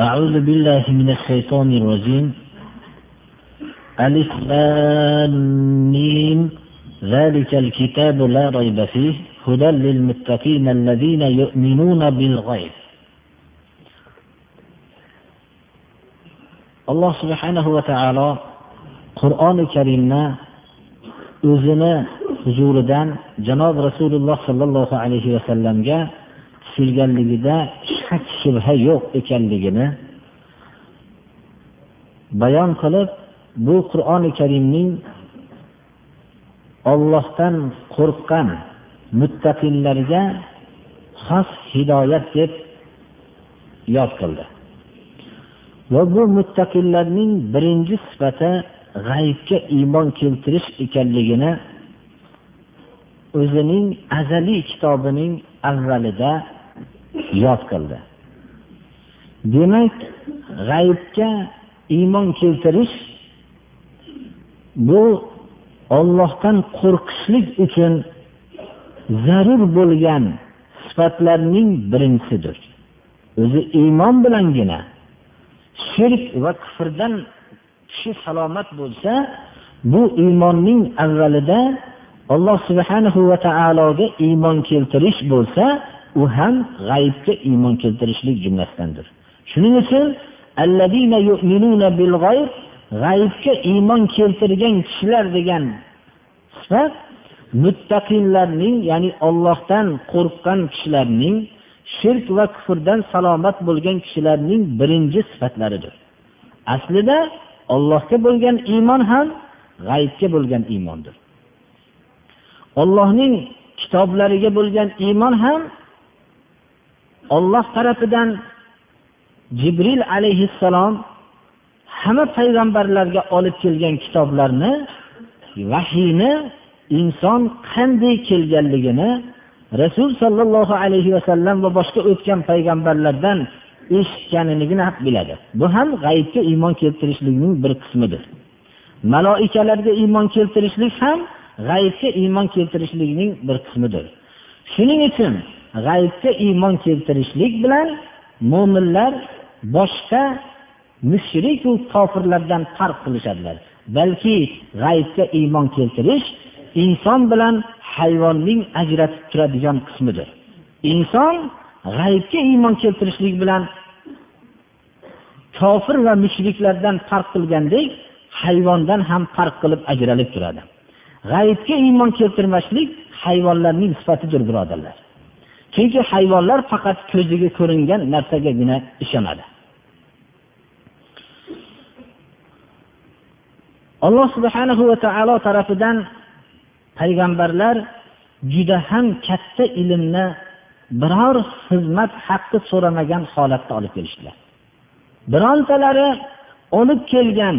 أعوذ بالله من الشيطان الرجيم ألف ميم ذلك الكتاب لا ريب فيه هدى للمتقين الذين يؤمنون بالغيب alloh subhanahu va taolo qur'oni karimni o'zini huzuridan janob rasululloh sollallohu alayhi vasallamga tushirganligida shak shubha yo'q ekanligini bayon qilib bu qur'oni karimning ollohdan qo'rqqan muttaqillarga xos hidoyat deb yod qildi. Va bu muttaqillarning birinchi sifati g'aybga iymon keltirish ekanligini o'zining azaliy kitobining avvalida yod qildi. Demak g'aybga iymon keltirish bu ollohdan qo'rqishlik uchun zarur bo'lgan sifatlarning birinchisidir o'zi iymon bilangina shirk va kufrdan kishi salomat bo'lsa bu iymonning avvalida alloh subhanahu va taologa iymon keltirish bo'lsa u ham g'aybga iymon keltirishlik jumlasidandir. Shuning uchun g'aybga iymon keltirgan kishilar degan sifat muttaqinlarning ya'ni ollohdan qo'rqqan kishilarning shirk va kufrdan salomat bo'lgan kishilarning birinchi sifatlaridir. Aslida ollohga bo'lgan iymon ham g'aybga bo'lgan iymondir. Ollohning kitoblariga bo'lgan iymon ham olloh tarafidan jibril alayhissalom hamma payg'ambarlarga olib kelgan kitoblarni vahiyni inson qanday kelganligini rasul sollallohu alayhi vasallam va boshqa o'tgan payg'ambarlardan eshitganligini biladi. Bu ham g'aybga iymon keltirishlikning bir qismidir. Maloikalarga iymon keltirishlik ham g'aybga iymon keltirishlikning bir qismidir. Shuning uchun g'aybga iymon keltirishlik bilan mo'minlar boshqa mushriku kofirlardan farq qilishadilar. Balki g'aybga iymon keltirish inson bilan hayvonning ajratib turadigan qismidir. Inson g'aybga iymon keltirishlik bilan kofir va mushriklardan farq qilgandek hayvondan ham farq qilib ajralib turadi. G'aybga iymon keltirmaslik hayvonlarning sifatidir birodarlar. Chunki hayvonlar faqat ko'ziga ko'ringan narsagagina ishonadi. Alloh subhanahu va taolo tarafidan payg'ambarlar juda ham katta ilmni biror xizmat haqqi so'ramagan holatda olib kelishdilar. Birontalari olib kelgan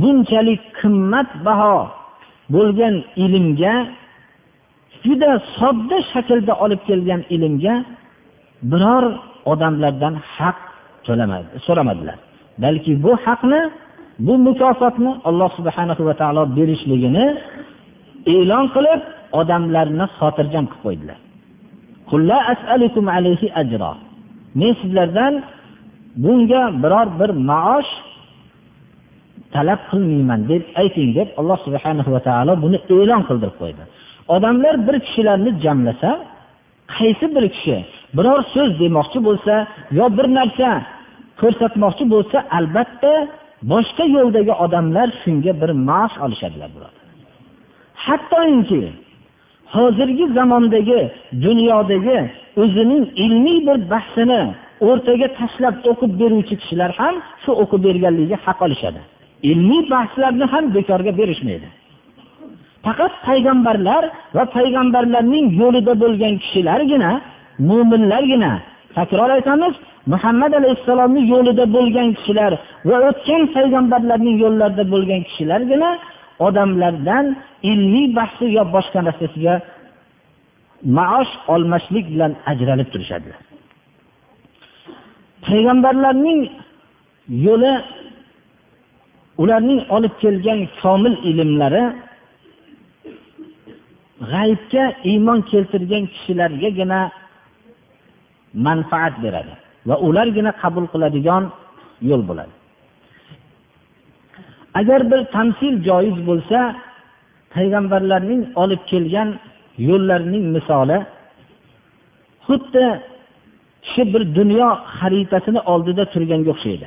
bunchalik qimmatbaho bo'lgan ilmga juda sodda shaklda olib kelgan ilmga biror odamlardan haq so'ramadilar. Balki bu haqni bu mukofotni alloh subhana va taolo berishligini e'lon qilib odamlarni xotirjam qilib qo'ydilar. Men sizlardan bunga biror bir maosh talab qilmayman deb ayting deb alloh subhana va taolo buni e'lon qildirib qo'ydi. Odamlar bir kishilarni jamlasa qaysi bir kishi biror so'z demoqchi bo'lsa yo bir narsa ko'rsatmoqchi bo'lsa albatta boshqa yo'ldagi odamlar shunga bir maosh olishadilar hattoki hozirgi zamondagi dunyodagi o'zining ilmiy bir bahsini o'rtaga tashlab o'qib beruvchi kishilar ham shu o'qib berganligiga haq olishadi. Ilmiy bahslarni ham bekorga berishmaydi. Faqat payg'ambarlar va payg'ambarlarning yo'lida bo'lgan kishilargina mo'minlargina takror aytamiz muhammad alayhissalomni yo'lida bo'lgan kishilar va o'tgan payg'ambarlarning yo'llarida bo'lgan kishilargina odamlardan ilmiy bahsi yo boshqa narsasiga maosh olmaslik bilan ajralib turishadilar payg'ambarlarning yo'li ularning olib kelgan komil ilmlari g'aybga iymon keltirgan kishilargagina manfaat beradi va ulargina qabul qiladigan yo'l bo'ladi. Agar bir tamsil joiz bo'lsa payg'ambarlarning olib kelgan yo'llarining misoli xuddi kishi bir dunyo xaritasini oldida turganga o'xshaydi.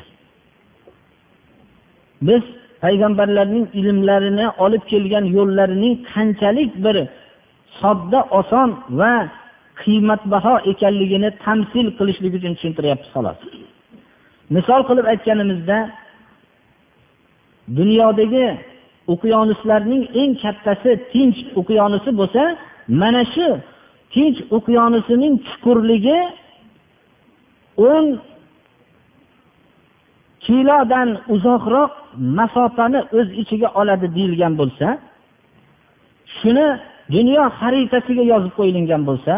Biz payg'ambarlarning ilmlarini olib kelgan yo'llarining qanchalik bir sodda oson va qiymatbaho ekanligini tamsil qilishlik uchun tushuntiryapmiz xolos. Misol qilib aytganimizda dunyodagi okeanuslarning eng kattasi tinch okeanusi bo'lsa mana shu tinch okeanusining chuqurligi o'n kilodan uzoqroq masofani o'z ichiga oladi deyilgan bo'lsa shuni dunyo xaritasiga yozib qo'yilgan bo'lsa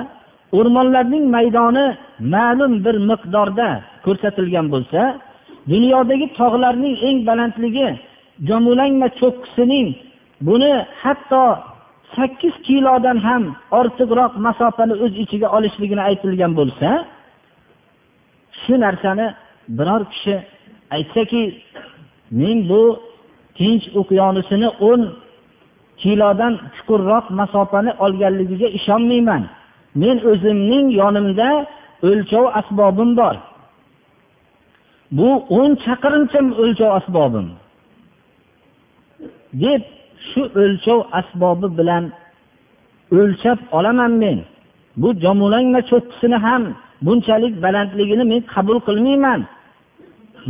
o'rmonlarning maydoni ma'lum bir miqdorda ko'rsatilgan bo'lsa dunyodagi tog'larning eng balandligi jomulangma cho'qqisining buni hatto sakkiz kilodan ham ortiqroq masofani o'z ichiga olishligini aytilgan bo'lsa shu narsani biror kishi aytsaki men bu tinch okeanisini o'n kilodan chuqurroq masofani olganligiga ishonmayman. Men o'zimning yonimda o'lchov asbobim bor. Bu o'n chaqirimcha o'lchov asbobim. Deb shu o'lchov asbobi bilan o'lchab olaman men. Bu jomulangma cho'qqisini ham bunchalik balandligini men qabul qilmayman.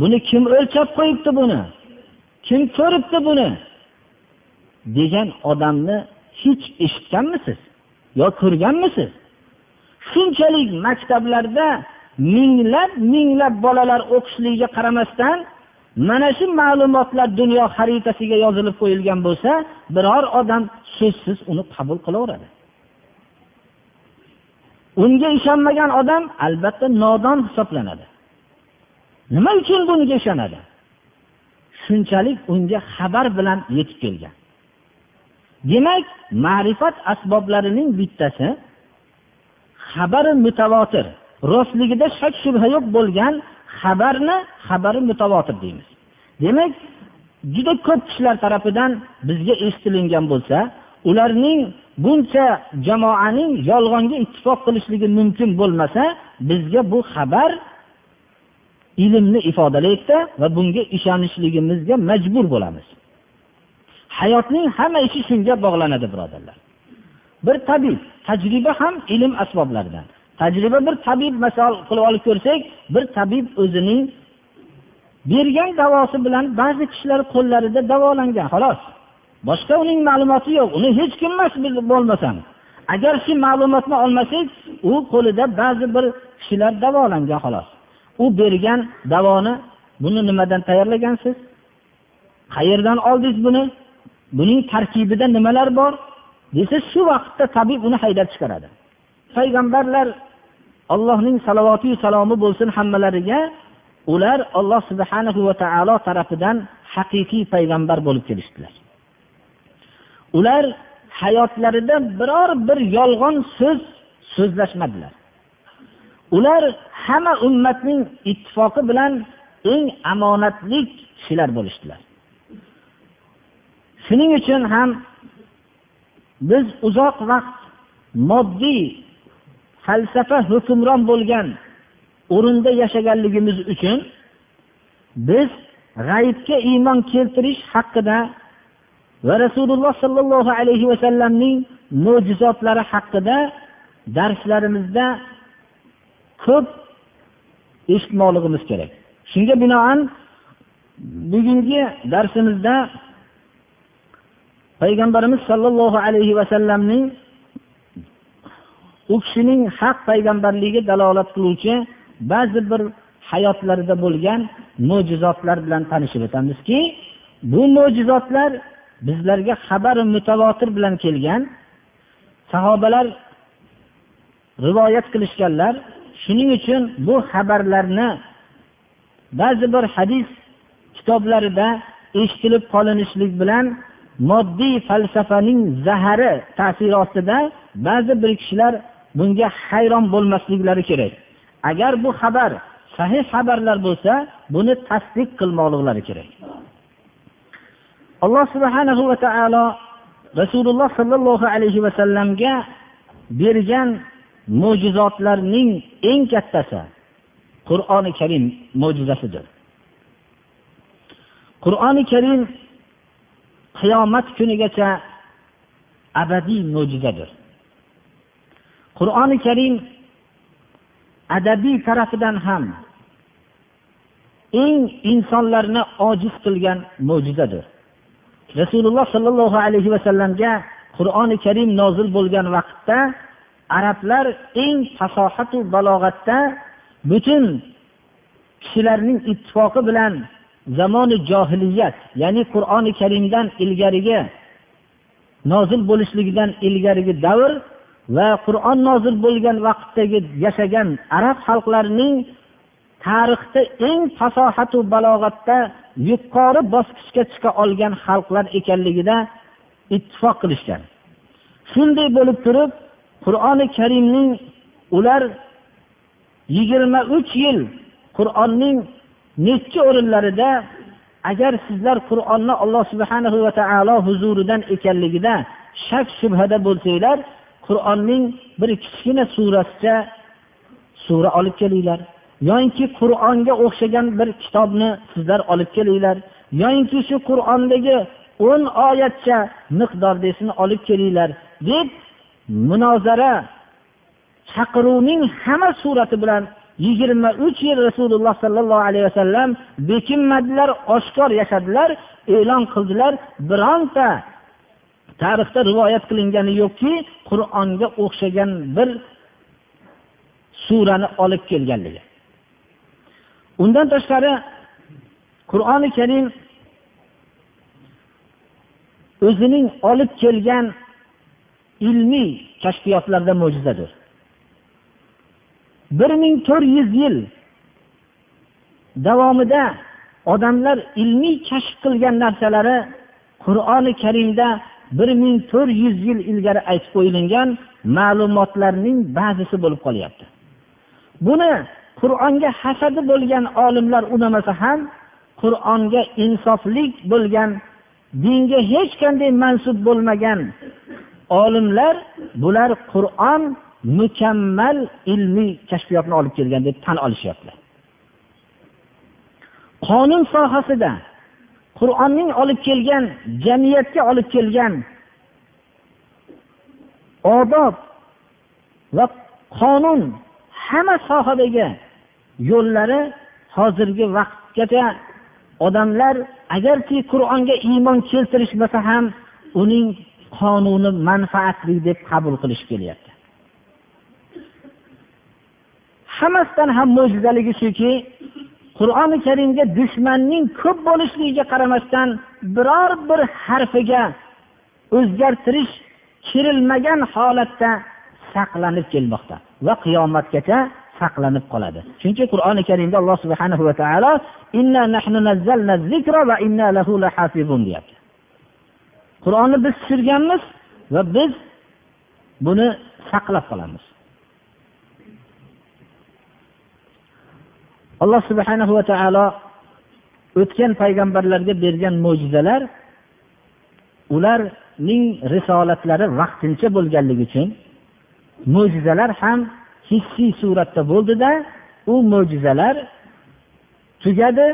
Buni kim o'lchab qo'yibdi buni? Kim ko'ribdi buni? Degan odamni hech eshitganmisiz yo ko'rganmisiz? Shunchalik maktablarda minglab minglab bolalar o'qishligiga qaramasdan mana shu ma'lumotlar dunyo xaritasiga yozilib qo'yilgan bo'lsa biror odam so'zsiz uni qabul qilaveradi. Unga ishonmagan odam albatta nodon hisoblanadi. Nima uchun bunga ishonadi? Shunchalik unga xabar bilan yetib kelgan. Demak ma'rifat asboblarining bittasi xabari mutavotir. Rostligida shak shubha yo'q bo'lgan xabarni xabari mutavotir deymiz. Demak juda ko'p kishilar tarafidan bizga eshitilingan bo'lsa ularning buncha jamoaning yolg'onga ittifoq qilishligi mumkin bo'lmasa bizga bu xabar ilmni ifodalaydida va bunga ishonishligimizga majbur bo'lamiz. Hayotning hamma ishi shunga bog'lanadi birodarlar. Bir tabib tajriba ham ilm asboblaridan. Tajriba bir tabib misol qilib olib ko'rsak bir tabib o'zining bergan davosi bilan ba'zi kishilar qo'llarida davolangan xolos. Boshqa uning ma'lumoti yo'q uni hech kim emas bo'lmasam agar shu ma'lumotni olmasak u qo'lida ba'zi bir kishilar davolangan xolos. U bergan davoni buni nimadan tayyorlagansiz? Qayerdan oldingiz buni? Buning tarkibida nimalar bor? Desa shu vaqtda tabib uni haydab chiqaradi. Payg'ambarlar allohning salovatiyu salomi bo'lsin hammalariga ular alloh subhana va taolo tarafidan haqiqiy payg'ambar bo'lib kelishdilar. Ular hayotlarida biror bir yolg'on so'z so'zlashmadilar. Ular hamma ummatning ittifoqi bilan eng omonatli kishilar bo'lishdilar. Shuning uchun ham biz uzoq vaqt moddiy falsafa hukmron bo'lgan o'rinda yashaganligimiz uchun biz g'aybga iymon keltirish haqida va rasululloh sollallohu alayhi vasallamning mo'jizotlari haqida darslarimizda ko'p eshitmoqligimiz kerak. Shunga binoan bugungi darsimizda payg'ambarimiz sollallohu alayhi vasallamning u kishining haq payg'ambarligiga dalolat qiluvchi ba'zi bir hayotlarida bo'lgan mo'jizotlar bilan tanishib o'tamizki bu mo'jizotlar bizlarga xabar mutavotir bilan kelgan. Sahobalar rivoyat qilishganlar shuning uchun bu xabarlarni ba'zi bir hadis kitoblarida eshitilib qolinishlik bilan moddiy falsafaning zahari ta'siri ostida ba'zi bir kishilar bunga hayron bo'lmasliklari kerak. Agar bu xabar sahih xabarlar bo'lsa buni tasdiq qilmoqliklari kerak. Alloh subhanahu va taolo rasululloh sollallohu alayhi vasallamga bergan mo'jizotlarning eng kattasi qur'oni karim mo'jizasidir. Qur'oni karim qiyomat kunigacha abadiy mo'jizadir. Qur'oni karim adabiy tarafidan ham eng insonlarni ojiz qilgan mo'jizadir. Rasululloh sollallohu alayhi vasallamga qur'oni karim nozil bo'lgan vaqtda arablar eng fasohatu balog'atda butun kishilarning ittifoqi bilan zamoni johiliyat ya'ni qur'oni karimdan ilgarigi nozil bo'lishligidan ilgarigi davr va qur'on nozil bo'lgan vaqtdagi yashagan arab xalqlarining tarixda eng fasohatu balog'atda yuqori bosqichga chiqa olgan xalqlar ekanligida ittifoq qilishgan. Shunday bo'lib turib qur'oni karimning ular yigirma uch yil qur'onning necha o'rinlarida agar sizlar qur'onni alloh subhana va taolo huzuridan ekanligida shak shubhada bo'lsanglar qur'onning bir kichkina surasicha sura olib kelinglar. Yoyinki qur'onga o'xshagan bir kitobni sizlar olib kelinglar. Yoyinki shu qur'ondagi o'n oyatcha miqdordasini olib kelinglar deb munozara chaqiruvning hamma surati bilan yigirma uch yil rasululloh sollallohu alayhi vasallam bekinmadilar oshkor yashadilar e'lon qildilar. Bironta tarixda rivoyat qilingani yo'qki qur'onga o'xshagan bir surani olib kelganligi. Undan tashqari qur'oni karim o'zining olib kelgan ilmiy kashfiyotlarda mo'jizadir. Bir ming to'rt yuz yil davomida odamlar ilmiy kashf qilgan narsalari qur'oni karimda bir ming to'rt yuz yil ilgari aytib qo'yilgan ma'lumotlarning ba'zisi bo'lib qolyapti. Buni qur'onga hasadi bo'lgan olimlar unamasa ham qur'onga insoflik bo'lgan dinga hech qanday mansub bo'lmagan olimlar bular qur'on mukammal ilmiy kashfiyotni olib kelgan deb tan olishyapti. Qonun sohasida qur'onning olib kelgan jamiyatga olib kelgan odob va qonun hamma sohadagi yo'llari hozirgi vaqtgacha odamlar agarki qur'onga iymon keltirishmasa ham uning qonuni manfaatli deb qabul qilish kelyapti. Hammasidan ham mo'jizaligi shuki qur'oni karimga dushmanning ko'p bo'lishligiga qaramasdan biror bir harfiga o'zgartirish kirilmagan holatda saqlanib kelmoqda va qiyomatgacha saqlanib qoladi. Chunki qur'oni karimda alloh subhana va taolo deyapti. Qur'onni biz tushirganmiz va biz buni saqlab qolamiz. Alloh subhana va taolo o'tgan payg'ambarlarga bergan mo'jizalar ularning risolatlari vaqtincha bo'lganligi uchun mo'jizalar ham hissiy suratda bo'ldida u mo'jizalar tugadi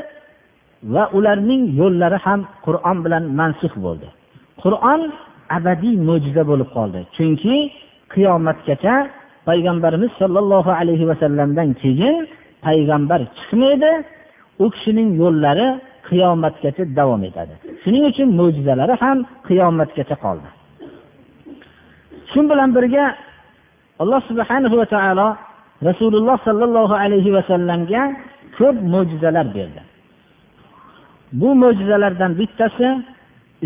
va ularning yo'llari ham qur'on bilan mansuf bo'ldi. Qur'on abadiy mo'jiza bo'lib qoldi. Chunki qiyomatgacha payg'ambarimiz sollallohu alayhi vasallamdan keyin payg'ambar chiqmaydi u kishining yo'llari qiyomatgacha davom etadi. Shuning uchun mo'jizalari ham qiyomatgacha qoldi. Shu bilan birga alloh subhana va taolo rasululloh sollallohu alayhi vasallamga ko'p mo'jizalar berdi. Bu mo'jizalardan bittasi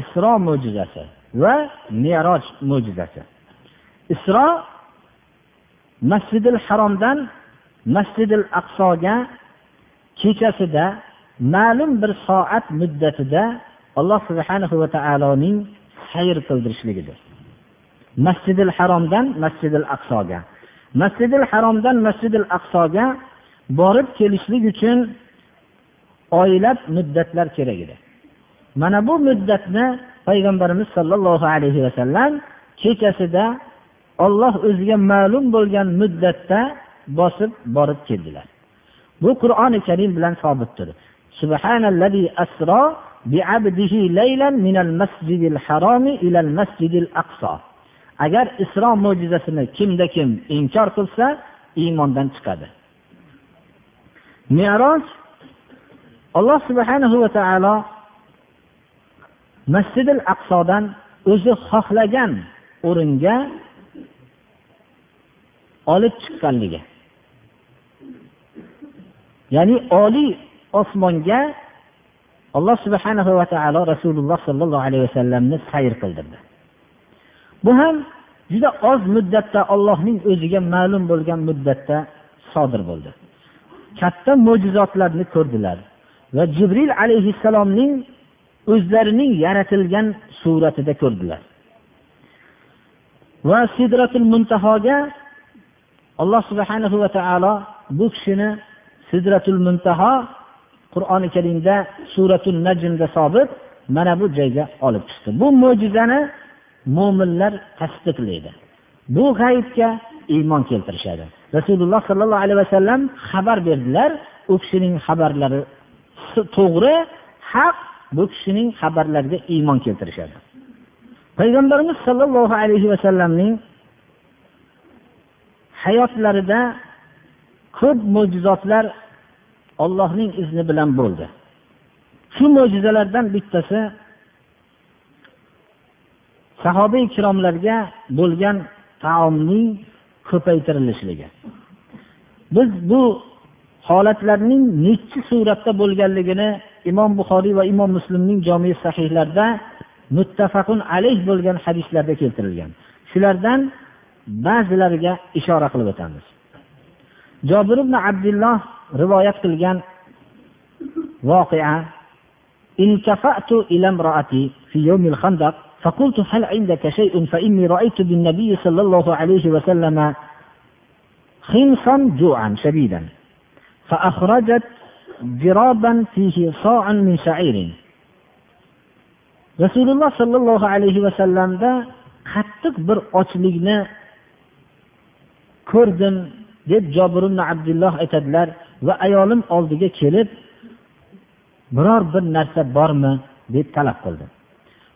isro mo'jizasi va meroj mo'jizasi. Isro masjidil haromdan masjidil aqsoga kechasida ma'lum bir soat muddatida alloh subhanahu va taoloning sayr qildirishligidir. Masjidil haromdan masjidil aqsoga. Masjidil haromdan masjidil aqsoga borib kelishlik uchun oylab muddatlar kerak edi. Mana bu muddatni payg'ambarimiz sollallohu alayhi vasallam kechasida olloh o'ziga ma'lum bo'lgan muddatda bosib borib keldilar. Bu qur'oni karim bilan sobitdir. Subhanallazi asro biabdihi laylan minal masjidil harami ilal masjidil aqso agar isro mo'jizasini kimda kim inkor qilsa iymondan chiqadi. Meroj alloh subhanahu va taolo masjidil aqsodan o'zi xohlagan o'ringa olib chiqqanligi. Ya'ni oliy osmonga alloh subhanahu va taolo rasululloh sollallohu alayhi vasallamni sayr qildirdi. Bu ham juda oz muddatda ollohning o'ziga ma'lum bo'lgan muddatda sodir bo'ldi. Katta mo'jizotlarni ko'rdilar va jibril alayhissalomning o'zlarining yaratilgan suratida ko'rdilar. Va sidratul muntahoga alloh subhanahu va taolo bu kishini sidratul muntaho qur'oni karimda suratul najmda sobit mana bu joyga olib chiqdi. Bu mo'jizani mo'minlar tasdiqlaydi bu g'aybga iymon keltirishadi. Rasululloh sollallohu alayhi vasallam xabar berdilar u kishining xabarlari to'g'ri haq bu kishining xabarlariga iymon keltirishadi. Payg'ambarimiz sollallohu alayhi vasallamning hayotlarida ko'p mo'jizotlar ollohning izni bilan bo'ldi. Shu mo'jizalardan bittasi sahoba ikromlarga bo'lgan taomning ko'paytirilishligi. Biz bu holatlarning nechi suratda bo'lganligini imom buxoriy va imom muslimning jomi sahihlarida muttafaqun alayh bo'lgan hadislarda keltirilgan. Shulardan ba'zilariga ishora qilib o'tamiz. Jobir ibn abdulloh rivoyat qilgan voqea في يوم الخندق فقلت هل عندك شيء فإني رأيت بالنبي صلى الله عليه وسلم خنصا جوعا شديدا فأخرجت جرابا فيه صاع من شعير rasululloh sollallohu alayhi vasallamda qattiq bir ochlikni ko'rdim deb jobir ibn abdulloh aytadilar Va ayolim oldiga kelib biror bir narsa bormi deb talab qildi.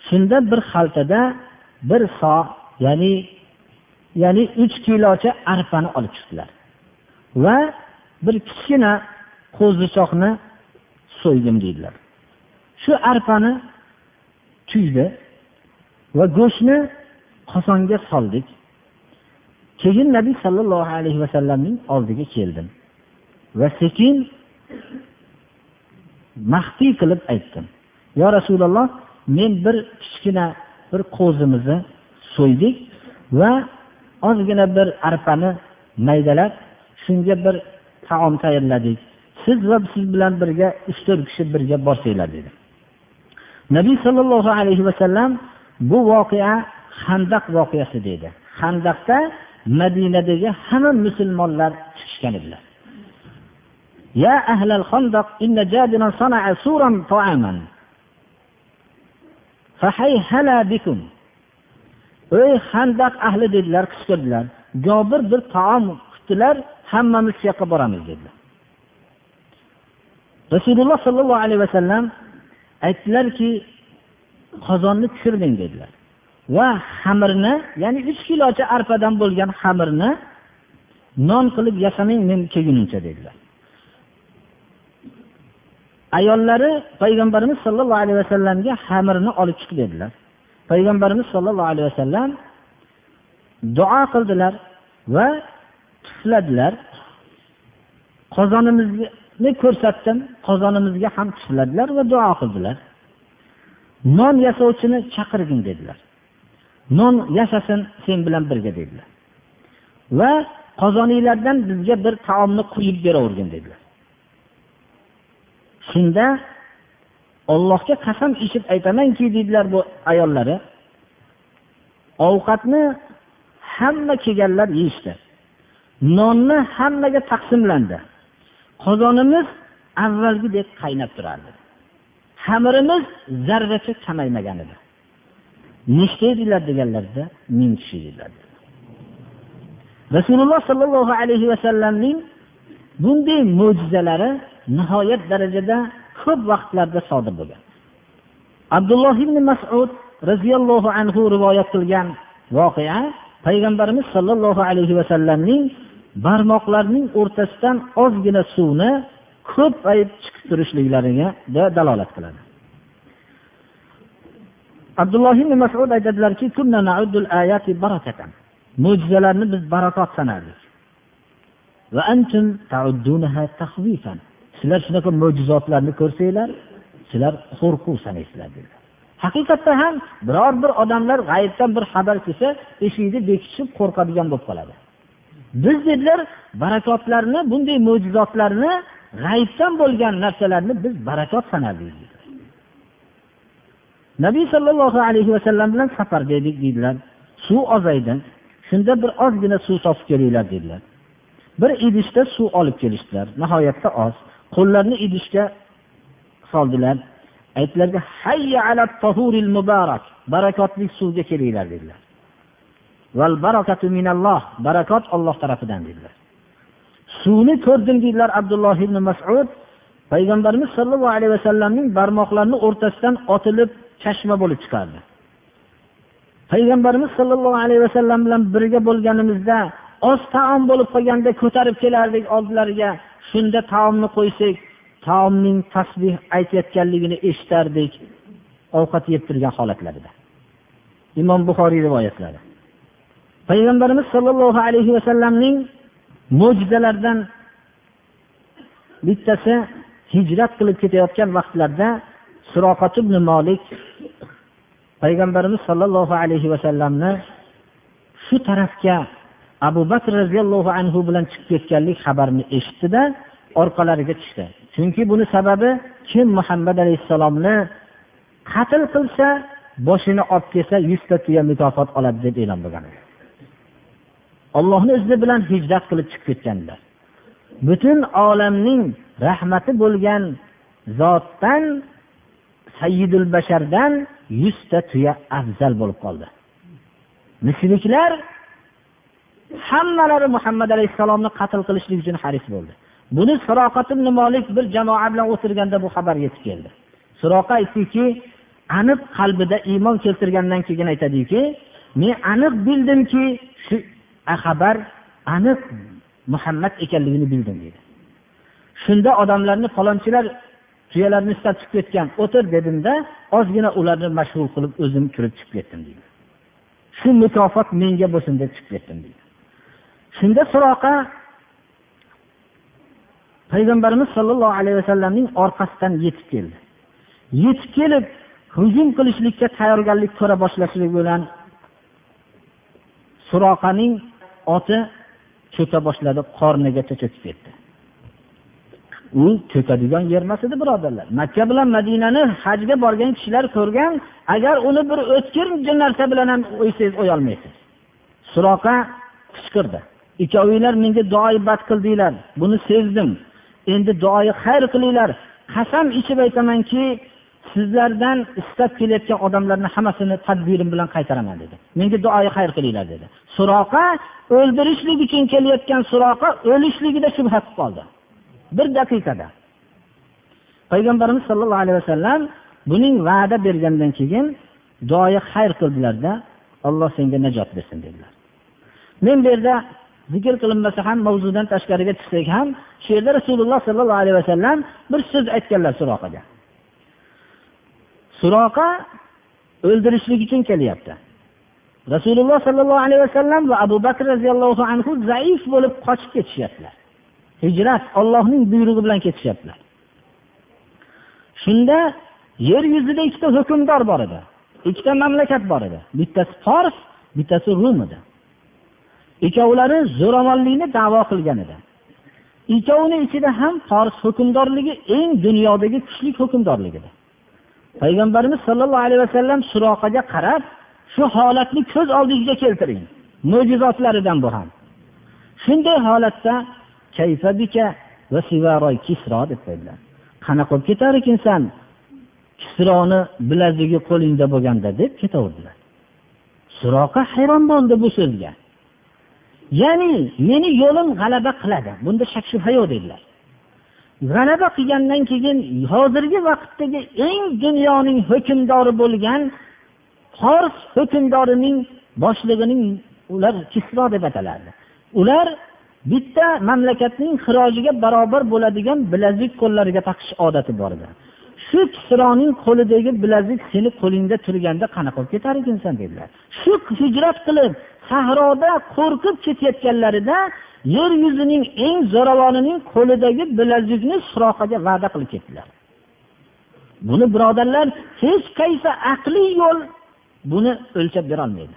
Shunda bir xaltada bir so ya'ni ya'ni uch kilocha arpani olib chiqdilar. Va bir kichkina qo'zichoqni so'ydim deydilar. Shu arpani tuydi va go'shtni qozonga soldik. Keyin nabiy sollallohu alayhi vasallamning oldiga keldim. Va sekin maxfiy qilib aytdim. Yo rasululloh men bir kichkina bir qo'zimizni so'ydik va ozgina bir arpani maydalab shunga bir taom tayyorladik. Siz va siz bilan birga uch to'rt kishi birga borsanglar dedi. Nabiy sollallohu alayhi vasallam bu voqea handaq voqeasi dedi. Handaqda madinadagi hamma musulmonlar chiqishgan edilar. يا أهل الخندق إن جابرا صنع سورا طعاما فحيهلا بكم ey handaq ahli dedilar qichqirdilar jobir bir taom qilibdilar hammamiz shu yoqqa boramiz dedilar rasululloh sollallohu alayhi vasallam aytdilarki qozonni tushirding dedilar va xamirni ya'ni uch kilocha arpadan bo'lgan xamirni non qilib yasamang men kelgunimcha dedilar Ayollari payg'ambarimiz sollallohu alayhi vasallamga xamirni olib chiqib berdilar payg'ambarimiz sollallohu alayhi vasallam duo qildilar va tufladilar. Qozonimizni ko'rsatdim qozonimizga ham tufladilar va duo qildilar. Non yasovchini chaqirgin dedilar. Non yasasin sen bilan birga dedilar. Va qozoninglardan bizga bir taomni quyib beravergin dedilar. Shunda ollohga qasam ichib aytamanki deydilar bu ayollari ovqatni hamma kelganlar yeyishdi. Nonni hammaga taqsimlandi. Qozonimiz avvalgidek qaynab turardi. Xamirimiz zarracha kamaymagan edi. Nechta edinglar deganlarida ming kishi edilar. Rasululloh sollallohu alayhi vasallamning bunday mo'jizalari nihoyat darajada ko'p vaqtlarda sodir bo'lgan. Abdulloh ibn masud roziyallohu anhu rivoyat qilgan voqea payg'ambarimiz sollallohu alayhi vasallamning barmoqlarining o'rtasidan ozgina suvni ko'payib chiqib turishliklariga dalolat qiladi. Abdulloh ibn masud aytadilarki mo'jizalarni biz barakot sanardik. Sizlar shunaqa mo'jizotlarni ko'rsanglar sizlar qo'rquv sanaysizlar dedilar. Haqiqatda ham biror bir odamlar g'aybdan bir xabar kelsa eshikni bekitishib qo'rqadigan bo'lib qoladi. Biz dedilar barakotlarni bunday mo'jizotlarni g'aybdan bo'lgan narsalarni biz barakot sanardik nabiy sollallohu alayhi vasallam bilan safarda edik deydilar suv ozaydi shunda bir ozgina suv topib kelinglar dedilar. Bir idishda suv olib kelishdilar nihoyatda oz. Qo'llarini idishga soldilar. Aytdilarki hayya ala tahuril mubarak barakotli suvga kelinglar dedilar. Val barakatu minalloh barakot olloh tarafidan dedilar. Suvni ko'rdim deydilar abdulloh ibn masud. Payg'ambarimiz sollallohu alayhi vasallamning barmoqlarini o'rtasidan otilib chashma bo'lib chiqardi. Payg'ambarimiz sollallohu alayhi vasallam bilan birga bo'lganimizda oz taom bo'lib qolganda ko'tarib kelardik oldilariga. Shunda taomni qo'ysak taomning tasbeh aytayotganligini eshitardik ovqat yeb turgan holatlarida. Imom buxoriy rivoyatlari payg'ambarimiz sollallohu alayhi vasallamning mo'jizalaridan bittasi hijrat qilib ketayotgan vaqtlarida suroqat ibn molik payg'ambarimiz sollallohu alayhi vasallamni shu tarafga abu bakr roziyallohu anhu bilan chiqib ketganlik xabarini eshitdida orqalariga tushdi. Chunki buni sababi kim muhammad alayhissalomni qatl qilsa boshini olib kelsa yuzta tuya mukofot oladi deb e'lon bo'lgan ollohni izni bilan hijrat qilib chiqib ketganlar. Butun olamning rahmati bo'lgan zotdan sayyidul bashardan yuzta tuya afzal bo'lib qoldi. Misrliklar hammalari muhammad alayhissalomni qatl qilishlik uchun haris bo'ldi. Buni molik bir jamoa bilan o'tirganda bu xabar yetib keldi. Suroqa aytdiki aniq qalbida iymon keltirgandan keyin aytadiki men aniq bildimki shu xabar aniq muhammad ekanligini bildim deydi shunda odamlarni falonchilar tuyalarni ushlab chiqib ketgan o'tir dedimda ozgina ularni mashg'ul qilib o'zim kirib chiqib ketdim deydi shu mukofot menga bo'lsin deb chiqib ketdim deydi shunda suroqa payg'ambarimiz sollallohu alayhi vasallamning orqasidan yetib keldi. Yetib kelib hujum qilishlikka tayyorgarlik ko'ra boshlashlik bilan suroqaning oti cho'ka boshladi qornigacha cho'kib ketdi. U cho'kadigan yer emas edi birodarlar. Makka bilan madinani hajga borgan kishilar ko'rgan agar uni bir o'tkir narsa bilan ham o'ysangiz o'yolmaysiz. Suroqa qichqirdi. Ikkovinglar menga duoibat qildinglar buni sezdim. Endi duoi xayr qilinglar. Qasam ichib aytamanki sizlardan istab kelayotgan odamlarni hammasini tadbirim bilan qaytaraman dedi. Menga duoi xayr qilinglar dedi. Suroqa o'ldirishlik uchun kelayotgan suroqa o'lishligida shubha qilib qoldi. Bir daqiqada. Payg'ambarimiz sollallohu alayhi vasallam buning va'da bergandan keyin duoyi xayr qildilarda alloh senga najot bersin dedilar. Men bu yerda zikr qilinmasa ham mavzudan tashqariga chiqsak ham shu yerda rasululloh sollallohu alayhi vasallam bir so'z aytganlar suroqaga. Suroqa o'ldirishlik uchun kelyapti. Rasululloh sollallohu alayhi vasallam va abu bakr roziyallohu anhu zaif bo'lib qochib ketishyaptilar. Hijrat ollohning buyrug'i bilan ketishyaptilar. Shunda yer yuzida ikkita hukmdor bor edi. Ikkita mamlakat bor edi. Bittasi fors bittasi rum edi. Ikkovlari zo'ravonlikni davo qilgan edi. Ikkovini ichida ham fors hukmdorligi eng dunyodagi kuchli hukmdorlik edi. Payg'ambarimiz sollallohu alayhi vasallam suroqaga qarab shu holatni ko'z oldingizga keltiring mo'jizotlaridan bu ham. Shunday holatda kisro? deb qo'ydilar. Qanaqa bo'lib ketar ekansan kisroni bilazigi qo'lingda bo'lganda deb ketaverdilar. Suroqa hayron bo'ldi bu so'zga. Ya'ni meni yo'lim g'alaba qiladi. Bunda shak shubha yo'q dedilar. G'alaba qilgandan keyin hozirgi vaqtdagi eng dunyoning hukmdori bo'lgan fors hukmdorining boshlig'ining ular kisro deb atalardi ular bitta mamlakatning xirojiga barobar bo'ladigan bilazik qo'llariga taqish odati bor edi. Shu kisroning qo'lidagi bilazik seni qo'lingda turganda qanaqa bo'lib ketar ekansan dedilar. Shu hijrat qilib sahroda qo'rqib ketayotganlarida yer yuzining eng zo'ravonining qo'lidagi bilazikni suroqaga va'da qilib ketdilar. Buni birodarlar hech qaysi aqliy yo'l buni o'lchab berolmaydi.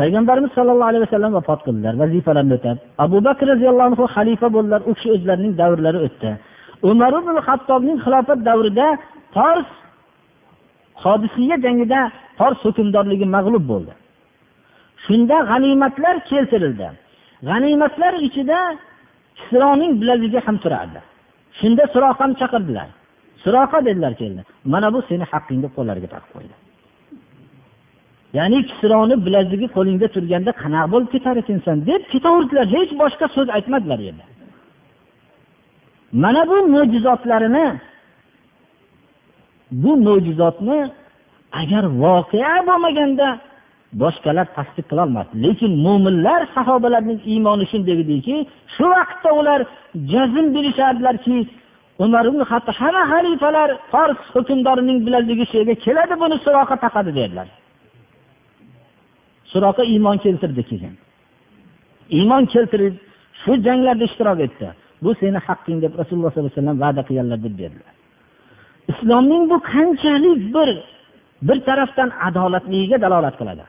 Payg'ambarimiz sollallohu alayhi vasallam vafot qildilar vazifalarini o'tab abu bakr roziyallohu anhu xalifa bo'ldilar u kishi o'zlarining davrlari o'tdi. Umar ibn hattobning xilofat davrida fors hodisiya jangida fors hukmdorligi mag'lub bo'ldi. Shunda g'animatlar keltirildi. G'animatlar ichida kisroning bilagigi ham turardi. Shunda suroqani chaqirdilar. Suroqa dedilar keldi. Mana bu seni haqqing deb qo'llariga taqib qo'ydi. Ya'ni kisroni bilagigi qo'lingda turganda qanaqa bo'lib ketar ekansan deb ketaverdilar. Hech boshqa so'z aytmadilar yerda. Mana bu mo'jizotlarini bu mo'jizotni agar voqea bo'lmaganda boshqalar tasdiq qilolmasdi. Lekin mo'minlar sahobalarning iymoni shunday ediki shu vaqtda ular jazm berishardilarki umar ibn hatto hamma xalifalar fors hukmdorining bilazigi shu yerga keladi buni suroqa taqadi dedilar. Suroqa iymon keltirdi keyin. Iymon keltirib shu janglarda ishtirok etdi. Bu seni haqqing deb rasululloh sollallohu alayhi vasallam va'da qilganlar deb berdilar. Islomning bu qanchalik bir bir tarafdan adolatligiga dalolat qiladi?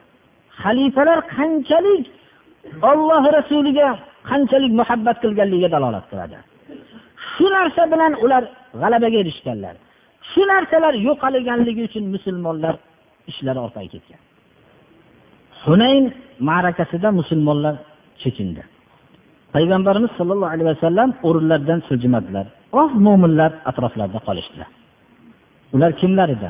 Xalifalar qanchalik olloh rasuliga qanchalik muhabbat qilganligiga dalolat qiladi. Shu narsa bilan ular g'alabaga erishganlar. Shu narsalar yo'qolganligi uchun musulmonlar ishlari orqaga ketgan. Hunayn ma'rakasida musulmonlar chekindi. Payg'ambarimiz sollallohu alayhi vasallam o'rinlaridan siljimadilar. Oz mo'minlar atroflarida qolishdilar. Ular kimlar edi?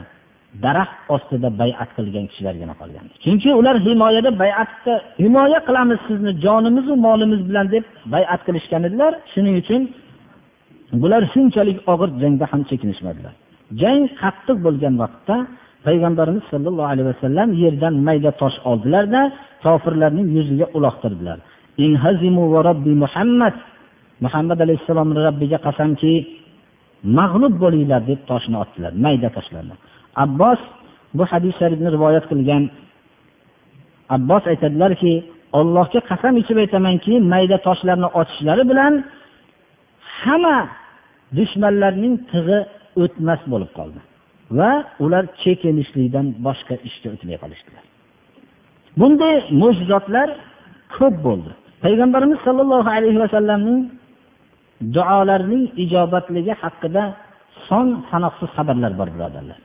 Daraxt ostida bayat qilgan kishilargina qolgan chunki ular himoyada bayatda himoya qilamiz sizni jonimizu molimiz bilan deb bayat qilishgan edilar. Shuning uchun bular shunchalik og'ir jangda ham chekinishmadilar. Jang qattiq bo'lgan vaqtda payg'ambarimiz sollallohu alayhi vasallam yerdan mayda tosh oldilarda kofirlarning yuziga uloqtirdilar. Muhammad muhammad alayhissalomni robbiga qasamki mag'lub bo'linglar deb toshni otdilar mayda toshlarni. Abbos bu hadis sharifni rivoyat qilgan. Abbos aytadilarki ollohga qasam ichib aytamanki mayda toshlarni otishlari bilan hamma dushmanlarning tig'i o'tmas bo'lib qoldi va ular chekinishlikdan boshqa ishga o'tmay qolishdilar. Bunday mo'jizotlar ko'p bo'ldi. Payg'ambarimiz sollallohu alayhi vasallamning duolarining ijobatligi haqida son sanoqsiz xabarlar bor birodarlar.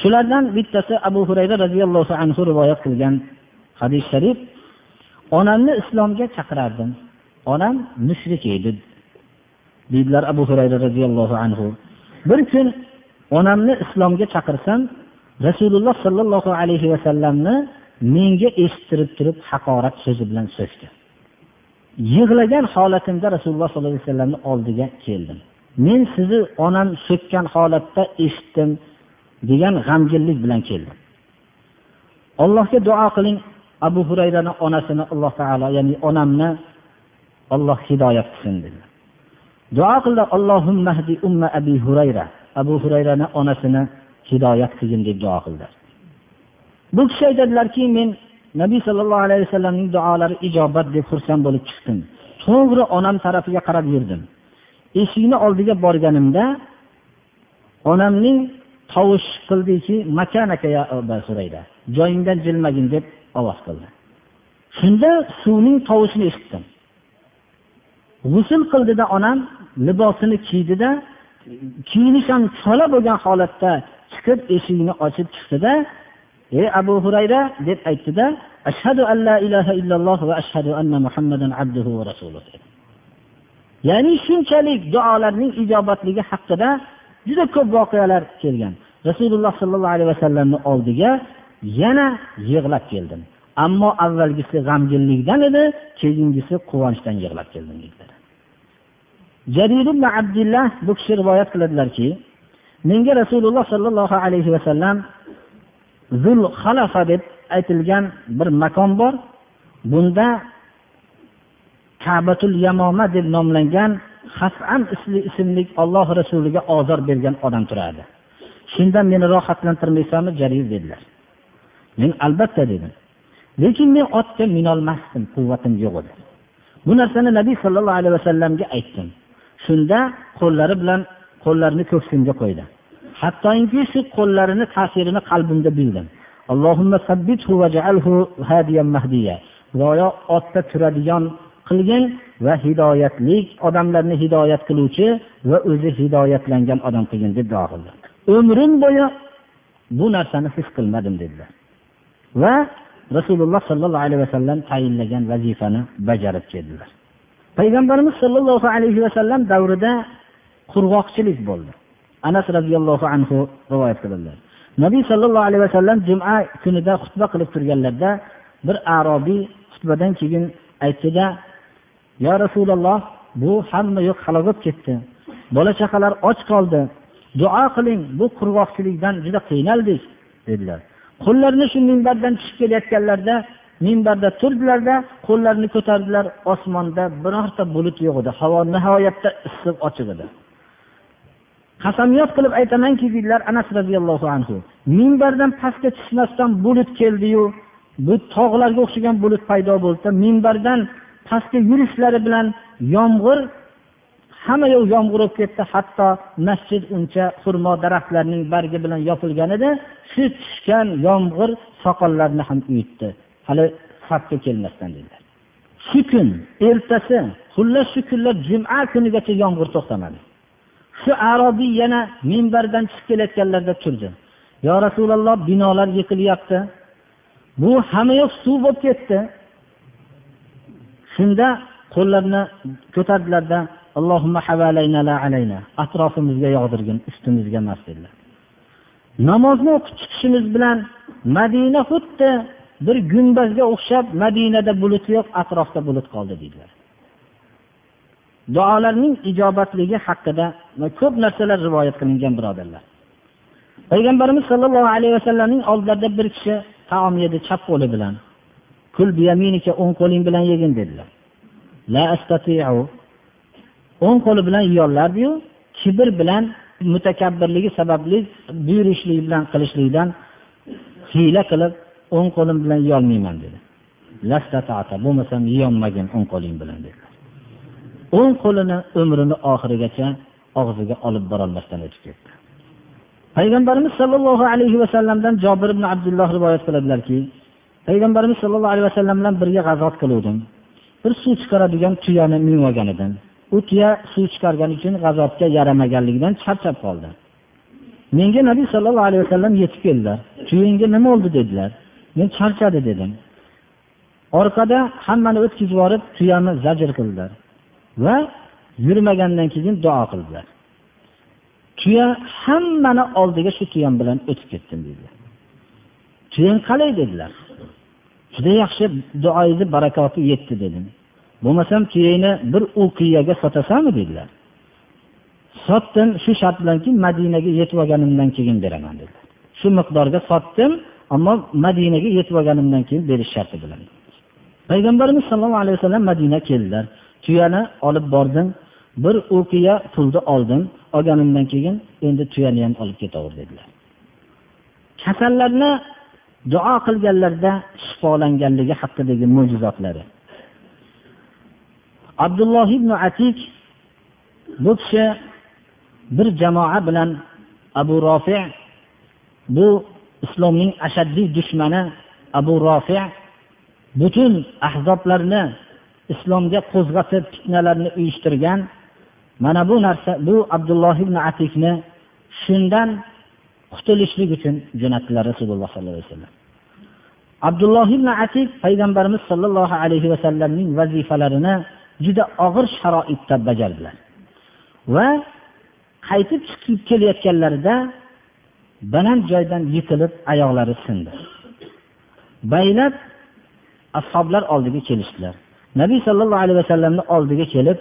Shulardan bittasi abu hurayra roziyallohu anhu rivoyat qilgan hadis sharif onamni islomga chaqirardim. Onam mushrik edi. Deydilar abu hurayra roziyallohu anhu. Bir kun onamni islomga chaqirsam rasululloh sollallohu alayhi vasallamni menga eshittirib turib haqorat so'zi bilan so'kdi. Yig'lagan holatimda rasululloh sollallohu alayhi vasallamni oldiga keldim. Men sizni onam so'kkan holatda eshitdim. Degan g'amginlik bilan keldi. Allohga duo qiling abu hurayrani onasini alloh taolo ya'ni onamni olloh hidoyat qilsin dedi. Duo qildi allohumma umma abi hurayra abu hurayrani onasini hidoyat qilgin deb duo qildi. Bu kishi aytadilarki men nabiy sollallohu alayhi vasallamning duolari ijobat deb xursand bo'lib chiqdim. To'g'ri onam tarafiga qarab yurdim. Eshikni oldiga borganimda onamning tovush qildiki joyingdan jilmagin deb ovoz qildi. Shunda suvning tovushini eshitdim. G'usul qildida onam libosini kiydida kiyinish ham chola bo'lgan holatda chiqib eshikni ochib chiqdida ey abu hurayra deb aytdida ashhadu an la ilaha illalloh va ashhadu anna muhammadan abduhu va rasuluh ya'ni shunchalik duolarning ijobatligi haqida juda ko'p voqealar kelgan. Rasululloh sollallohu alayhi vasallamni oldiga yana yig'lab keldim. Ammo avvalgisi g'amginlikdan edi keyingisi quvonchdan yig'lab keldim dedilar. Jarir ibn abdullah bu kishi rivoyat qiladilarki menga rasululloh sollallohu alayhi vasallam zul xalafa deb aytilgan bir makon bor. Bunda kabatul yamoma deb nomlangan hasan ismli olloh rasuliga ozor bergan odam turardi. Shundan meni rohatlantirmaysanmi jalil dedilar. Men albatta dedim. Lekin men otga minolmasdim quvvatim yo'q edi. Bu narsani nabiy sollallohu alayhi vasallamga aytdim. Shunda qo'llari bilan qo'llarini ko'ksimga qo'ydi hattoki shu qo'llarini ta'sirini qalbimda bildim. Go'yo otda turadigan qilgin va hidoyatlik odamlarni hidoyat qiluvchi va o'zi hidoyatlangan odam qilgin deb duo qildi. Umrim bo'yi bu narsani his qilmadim dedilar. Va rasululloh sollallohu alayhi vasallam tayinlagan vazifani bajarib keldilar. Payg'ambarimiz sollallohu alayhi vasallam davrida qurg'oqchilik bo'ldi. Anas roziyallohu anhu rivoyat qiladilar nabiy sollallohu alayhi vasallam juma kunida xutba qilib turganlarida bir arobiy xutbadan keyin aytdida yo rasululloh bu hamma yo'q halok ketdi. Bola chaqalar och qoldi. Duo qiling bu qurg'oqchilikdan juda qiynaldik dedilar. Qo'llarini shu minbardan tushib kelayotganlarida minbarda turdilarda qo'llarini ko'tardilar. Osmonda birorta bulut yo'q edi. Havo nihoyatda issiq ochiq edi. Qasamyod qilib aytamanki deydilar anas roziyallohu anhu. Minbardan pastga tushmasdan bulut keldiyu. Bu tog'larga o'xshagan bulut paydo bo'lsa minbardan pastga yurishlari bilan yomg'ir hamma yoq yomg'ir bo'lib ketdi. Hatto masjid uncha xurmo daraxtlarining bargi bilan yopilgan edi. Shu tushgan yomg'ir soqollarni ham uyutdi. Hali safga kelmasdan dedilar. Shu kun ertasi xullas shu kunlar juma kunigacha yomg'ir to'xtamadi. Shu arobiy yana minbardan chiqib kelayotganlarida turdi. Yo rasululloh binolar yiqilyapti bu hamma yoq suv bo'lib ketdi. Shunda qo'llarini ko'tardilarda atrofimizga yog'dirgin ustimizga emas dedilar. Namozni o'qib chiqishimiz bilan madina xuddi bir gumbazga o'xshab madinada bulut yo'q atrofda bulut qoldi deydilar duolarning ijobatligi haqida ko'p narsalar rivoyat qilingan birodarlar. Payg'ambarimiz sollallohu alayhi vasallamning oldilarida bir kishi taom yedi chap qo'li bilan. Kul o'ng qo'ling bilan yegin dedilar. La o'ng qo'li bilan yeyolardiyu kibr bilan mutakabbirligi sababli buyurishlik bilan qilishlikdan hiyla qilib o'ng qo'lim bilan yeyolmayman dedi. Bo'lmasam yeyolmagin o'ng qo'ling bilan dedilar. O'ng qo'lini umrini oxirigacha og'ziga olib borolmasdan o'tib ketdi. Payg'ambarimiz sollallohu alayhi vasallamdan jobir ibn abdulloh rivoyat qiladilarki payg'ambarimiz sollallohu alayhi vasallam bilan birga g'azot qiluvdim. Bir suv chiqaradigan tuyani minib olgan edim. U tuya suv chiqargani uchun g'azotga yaramaganligidan charchab qoldi. Menga nabiy sollallohu alayhi vasallam yetib keldilar tuyangga nima bo'ldi dedilar. Men charchadi dedim. Orqada hammani o'tkazib yuborib tuyani zajr qildilar va yurmagandan keyin duo qildilar. Tuya hammani oldiga shu tuyam bilan o'tib ketdim deydilar tuyang qalay dedilar. Juda yaxshi duoyingizni barakoti yetdi dedim. Bo'lmasam tuyangni bir uqiyaga sotasanmi dedilar. Sotdim shu shart bilanki madinaga yetib olganimdan keyin beraman dedilar. Shu miqdorga sotdim ammo madinaga yetib olganimdan keyin berish sharti bilan. Payg'ambarimiz sollallohu alayhi vasallam madina keldilar. Tuyani olib bordim bir uqiya pulni oldim olganimdan keyin endi tuyani ham olib ketaver dedilar. Kasallarni duo qilganlarda shifolanganligi haqidagi mo'jizotlari. Abdulloh ibn atik bu kishi bir jamoa bilan abu rofi bu islomning ashaddiy dushmani abu rofi butun ahzoblarni islomga qo'zg'atib fitnalarni uyushtirgan. Mana bu narsa bu abdulloh ibn atikni shundan qutulishlik uchun jo'natdilar rasululloh sollallohu alayhi vasallam. Abdulloh ibn atik payg'ambarimiz sollallohu alayhi vasallamning vazifalarini juda og'ir sharoitda bajardilar. Va qaytib chiqib kelayotganlarida baland joydan yiqilib oyoqlari sindi. Baylab ashoblar oldiga kelishdilar. Nabiy sollallohu alayhi vasallamni oldiga kelib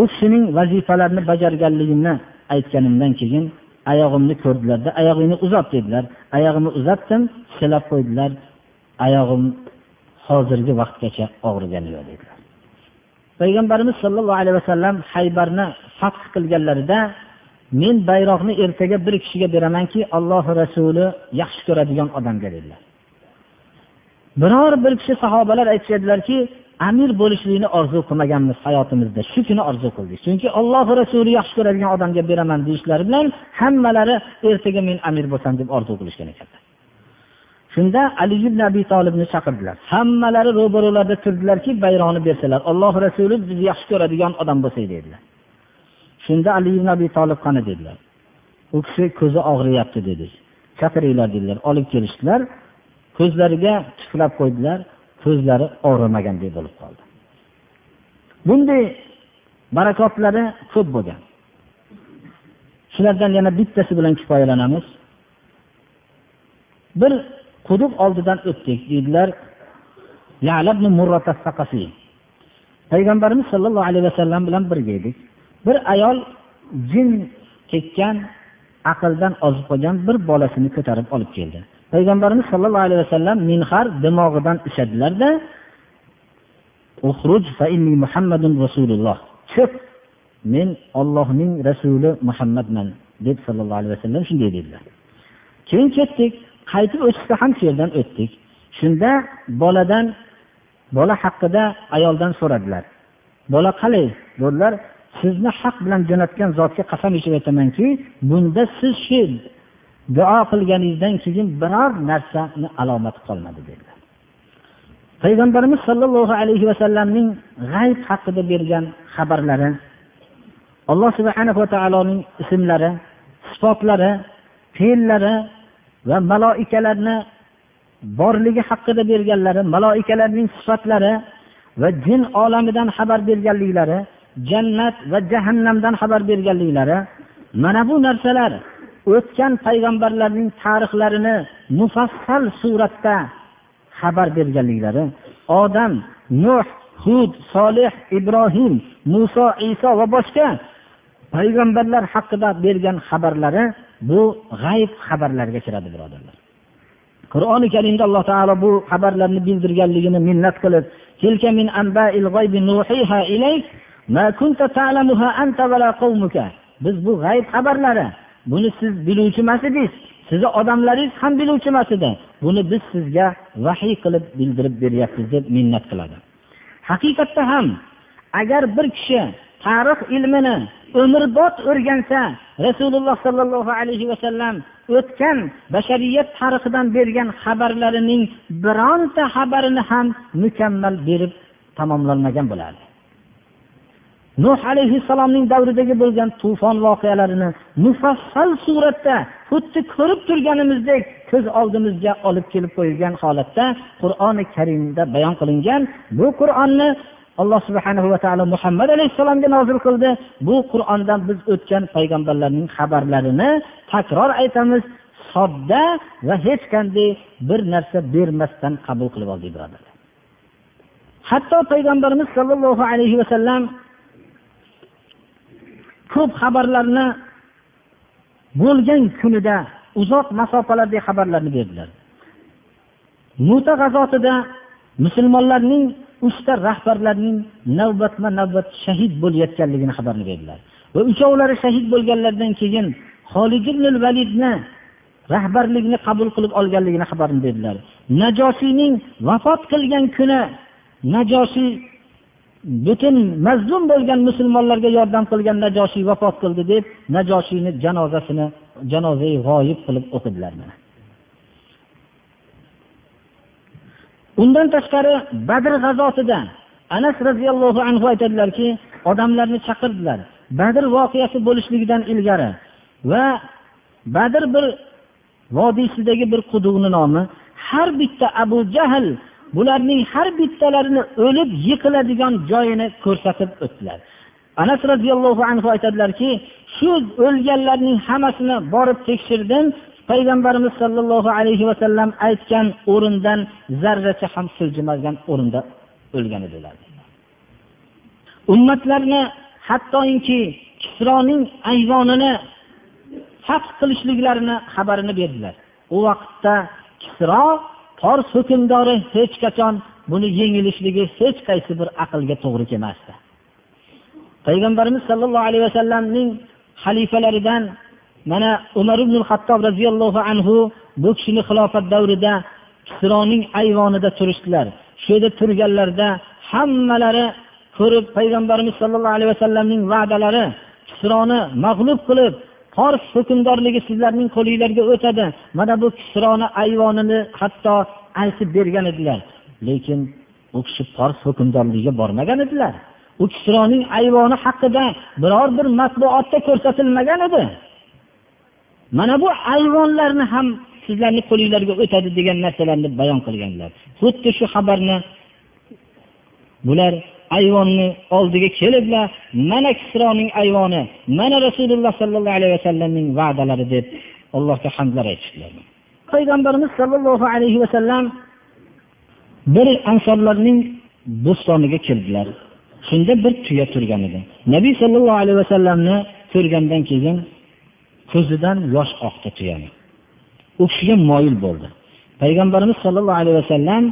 u kishining vazifalarini bajarganligini aytganimdan keyin oyog'imni ko'rdilarda oyog'ingni uzat dedilar. Oyog'imni uzatdim silab qo'ydilar oyog'im hozirgi vaqtgacha og'rigani yo'q dedilar. Payg'ambarimiz sollallohu alayhi vasallam haybarni fath qilganlarida men bayroqni ertaga bir kishiga beramanki alloh rasuli yaxshi ko'radigan odamga dedilar. Biror bir kishi sahobalar aytishadilarki amir bo'lishlikni orzu qilmaganmiz hayotimizda shu kuni orzu qildik. Chunki alloh rasuli yaxshi ko'radigan odamga beraman deyishlari bilan hammalari ertaga men amir bo'lsam deb orzu qilishgan ekanlar. Shunda ali ibn abi tolibni chaqirdilar. Hammalari ro'baro'larda turdilarki bayroqni bersalar. Alloh rasuli bizni yaxshi ko'radigan odam bo'lsak dedilar. Shunda ali ibn abi tolib qani dedilar. U kishi ko'zi og'riyapti dedi. Chaqiringlar dedilar. Olib kelishdilar. Ko'zlariga tuflab qo'ydilar. Ko'zlari og'rimagandek bo'lib qoldi. Bunday barakotlari ko'p bo'lgan. Shulardan yana bittasi bilan kifoyalanamiz. Bir quduq oldidan o'tdik deydilar payg'ambarimiz sollallohu alayhi vasallam bilan birga edik. Bir ayol jin tekkan aqldan ozib qolgan bir bolasini ko'tarib olib keldi. Payg'ambarimiz sollallohu alayhi vasallam minhar dimog'idan ushladilarda chiq men ollohning rasuli muhammadman deb sallallohu alayhi vasallam shunday dedilar. Keyin ketdik qaytib o'tishda ham shu yerdan o'tdik. Shunda boladan bola haqida ayoldan so'radilar. Bola qalay dedilar sizni haq bilan jo'natgan zotga qasam ichib aytamanki bunda siz shu duo qilganingizdan keyin biror narsani alomati qolmadi dedilar. Payg'ambarimiz sollallohu alayhi vasallamning g'ayb haqida bergan xabarlari alloh subhana va taoloning ismlari sifatlari fe'llari va maloikalarni borligi haqida berganlari maloikalarning sifatlari va jin olamidan xabar berganliklari jannat va jahannamdan xabar berganliklari mana bu narsalar o'tgan payg'ambarlarning tarixlarini mufassal suratda xabar berganliklari. Odam nuh hud solih ibrohim muso iso va boshqa payg'ambarlar haqida bergan xabarlari bu g'ayb xabarlarga kiradi birodarlar. Qur'oni karimda alloh taolo bu xabarlarni bildirganligini minnat qilib biz bu g'ayb xabarlari buni siz biluvchi emas edingiz sizni odamlaringiz ham biluvchi emas edi buni biz sizga vahiy qilib bildirib beryapmiz deb minnat qiladi. Haqiqatda ham agar bir kishi tarix ilmini umrbod o'rgansa rasululloh sollallohu alayhi vasallam o'tgan bashariyat tarixidan bergan xabarlarining bironta xabarini ham mukammal berib tamomlanmagan bo'lardi nuh alayhissalomning davridagi bo'lgan tufon voqealarini mufassal suratda xuddi ko'rib turganimizdek ko'z oldimizga olib kelib qo'yilgan holatda qur'oni karimda bayon qilingan. Bu qur'onni alloh subhanahu va taolo muhammad alayhissalomga nozil qildi. Bu qur'ondan biz o'tgan payg'ambarlarning xabarlarini takror aytamiz. Sodda va hech qanday bir narsa bermasdan qabul qilib oldik birodarlar. Hatto payg'ambarimiz sollallohu alayhi vasallam ko'p xabarlarni bo'lgan kunida uzoq masofalardagi xabarlarni berdilar. Muta g'azotida musulmonlarning uchta rahbarlarning navbatma navbat shahid bo'layotganligini xabarini berdilar. Va uchovlari shahid bo'lganlaridan keyin holid ibn validni rahbarlikni qabul qilib olganligini xabarini berdilar. Najosiyning vafot qilgan kuni najosiy butun mazlum bo'lgan musulmonlarga yordam qilgan najoshiy vafot qildi deb najoshiyni janozasini janozai g'oyib qilib o'qidilar undan tashqari badr g'azotida anas roziyallohu anhu aytadilarki odamlarni chaqirdilar. Badr voqeasi bo'lishligidan ilgari va badr bir vodiysidagi bir quduqni nomi har bitta abu jahl bularning har bittalarini o'lib yiqiladigan joyini ko'rsatib o'tdilar. Anas roziyallohu anhu aytadilarki shu o'lganlarning hammasini borib tekshirdim payg'ambarimiz sollallohu alayhi vasallam aytgan o'rindan zarracha ham siljimagan o'rinda o'lgan edilar. Ummatlarni hattoki kisroning ayvonini fath qilishliklarini xabarini berdilar. U vaqtda kisro fors hukmdori hech qachon buni yengilishligi hech qaysi bir aqlga to'g'ri kelmasdi. Payg'ambarimiz sollallohu alayhi vasallamning xalifalaridan mana umar ibn hattob roziyallohu anhu bu kishini xilofat davrida kisroning ayvonida turishdilar. Shu yerda turganlarida hammalari ko'rib payg'ambarimiz sollallohu alayhi vasallamning va'dalari kisroni mag'lub qilib fors hukmdorligi sizlarning qo'linglarga o'tadi. Mana bu kisroni ayvonini hatto aytib bergan edilar. Lekin u kishi fors hukmdorligiga bormagan edilar. U kisroning ayvoni haqida biror bir matbuotda ko'rsatilmagan edi. Mana bu ayvonlarni ham sizlarni qo'linglarga o'tadi degan narsalarni bayon qilganlar. Xuddi shu xabarni bular ayvonni oldiga keliblar. Mana kisroning ayvoni mana rasululloh sollallohu alayhi vasallamning va'dalari deb allohga hamdlar aytishdilar. Payg'ambarimiz sollallohu alayhi vasallam bir ansorlarning bo'stoniga kirdilar shunda bir tuya turgan edi. Nabiy sollallohu alayhi vasallamni ko'rgandan keyin ko'zidan yosh oqdi tuyani u kishiga moyil bo'ldi. Payg'ambarimiz sollallohu alayhi vasallam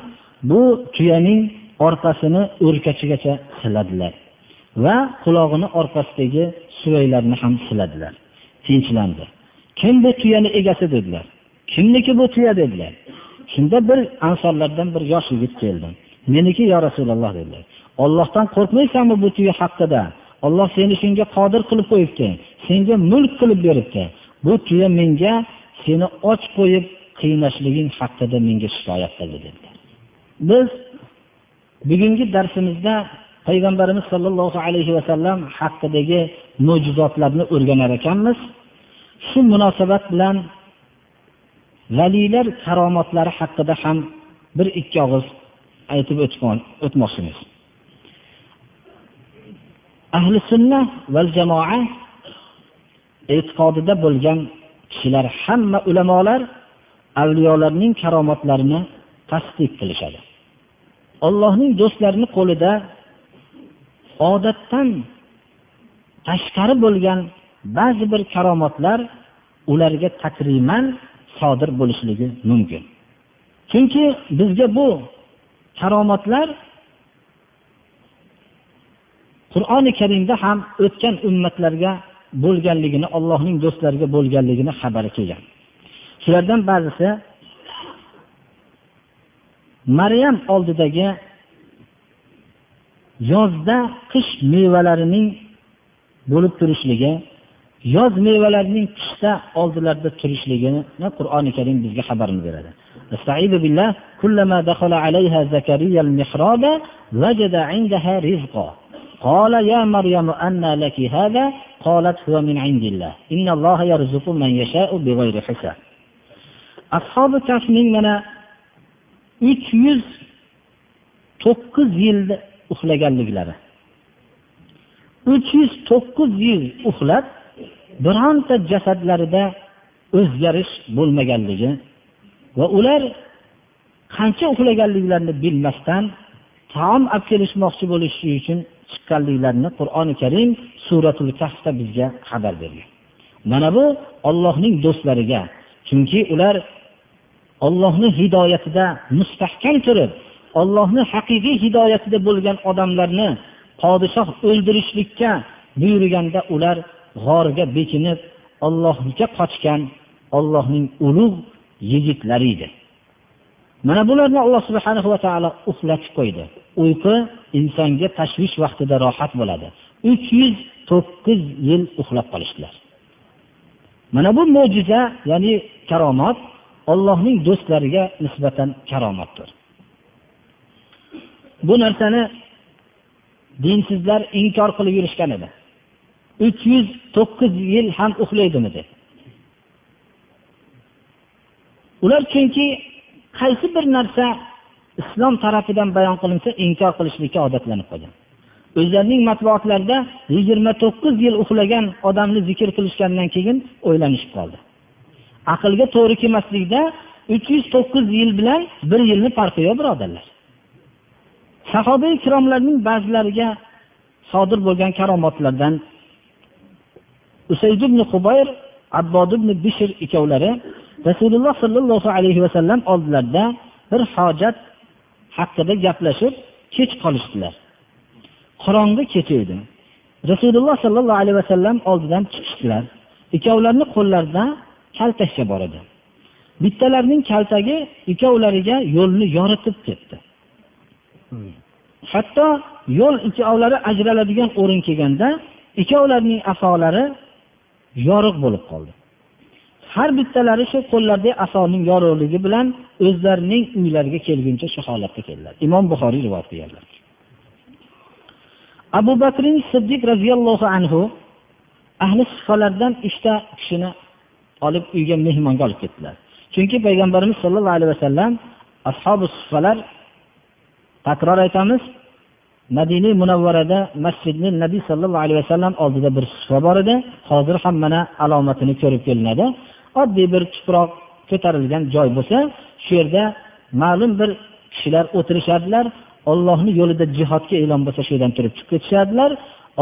bu tuyaning orqasini o'rkachigacha siladilar va qulog'ini orqasidagi suvaylarni ham siladilar. Tinchlandi. Kim bu tuyani egasi dedilar. Kimniki bu tuya dedilar. Shunda bir ansorlardan bir yosh yigit keldi. Meniki yo rasululloh dedilar. Ollohdan qo'rqmaysanmi bu tuya haqida? Olloh seni shunga qodir qilib qo'yibdi. Senga mulk qilib beribdi. Bu tuya menga seni och qo'yib qiynashliging haqida menga shikoyat qildi dedilar. Biz bugungi darsimizda payg'ambarimiz sollallohu alayhi vasallam haqidagi mo'jizotlarni o'rganar ekanmiz. Shu munosabat bilan valiylar karomatlari haqida ham bir ikki og'iz aytib o'tmoqchimiz. Ahli sunna va jamoa e'tiqodida bo'lgan kishilar hamma ulamolar avliyolarning karomatlarini tasdiq qilishadi. Ollohning do'stlarini qo'lida odatdan tashqari bo'lgan ba'zi bir karomatlar ularga takriman sodir bo'lishligi mumkin. Chunki bizga bu karomatlar qur'oni karimda ham o'tgan ummatlarga bo'lganligini allohning do'stlariga bo'lganligini xabari kelgan shulardan ba'zisi maryam oldidagi yozda qish mevalarining bo'lib turishligi yoz mevalarining qishda oldilarida turishligini qur'oni karim bizga xabarini beradi استعيذ بالله كلما دخل عليها زكريا المحراب وجد عندها رزقا قال يا مريم أنى لك هذا قالت هو من عند الله إن الله يرزق من يشاء بغير حساب أصحاب كهفning mana uch yuz to'qqiz yilda uxlaganliklari uch yuz to'qqiz yil uxlab bironta jasadlarida o'zgarish bo'lmaganligi va ular qancha uxlaganliklarini bilmasdan taom olib kelishmoqchi bo'lishi uchun chiqqanliklarini qur'oni karim suratul kahfda bizga xabar bergan. Mana bu ollohning do'stlariga chunki ular ollohni hidoyatida mustahkam turib ollohni haqiqiy hidoyatida bo'lgan odamlarni podshoh o'ldirishlikka buyurganda ular g'orga bekinib ollohga qochgan ollohning ulug' yigitlari edi. Mana bularni alloh subhana va taolo uxlatib qo'ydi. Uyqu insonga tashvish vaqtida rohat bo'ladi. Uch yuz to'qqiz yil uxlab qolishdilar. Mana bu mo'jiza ya'ni karomat ollohning do'stlariga nisbatan karomatdir bu narsani dinsizlar inkor qilib yurishgan edi. Uch yuz to'qqiz yil ham uxlaydimi deb. Ular chunki qaysi bir narsa islom tarafidan bayon qilinsa inkor qilishlikka odatlanib qolgan. O'zlarining matbuotlarida yigirma to'qqiz yil uxlagan odamni zikr qilishgandan keyin o'ylanishib qoldi. Aqlga to'g'ri kelmaslikda uch yuz to'qqiz yil bilan bir yilni farqi yo'q birodarlar. Sahoba ikromlarning ba'zilariga sodir bo'lgan karomatlardan usayd ibn hubayr abbod ibn bishr ikkovlari rasululloh sollallohu alayhi vasallam oldilarida bir hojat haqida gaplashib kech qolishdilar. Qorong'i kecha edi rasululloh sollallohu alayhi vasallam oldidan chiqishdilar. Ikkovlarini qo'llarida kaltakcha bor edi. Bittalarining kaltagi ikkovlariga yo'lni yoritib ketdi. Hatto yo'l ikkovlari ajraladigan o'rin kelganda ikkovlarining asolari yoriq bo'lib qoldi. Har bittalari shu qo'llardagi asoning yorug'ligi bilan o'zlarining uylariga kelguncha shu holatda keldilar. Imom buxoriy rivoyat qilganlar. Abu bakr siddiq roziyallohu anhu ahli sifalardan uchta kishini olib uyga mehmonga olib ketdilar. Chunki payg'ambarimiz sollallohu alayhi vasallam ashobi sufalar takror aytamiz madina munavvarada masjidni nabiy sollallohu alayhi vasallam oldida bir sufa bor edi. Hozir ham mana alomatini ko'rib kelinadi. Oddiy bir tuproq ko'tarilgan joy bo'lsa shu yerda ma'lum bir kishilar o'tirishardilar ollohni yo'lida jihodga e'lon bo'lsa shu yerdan turib chiqib ketishardilar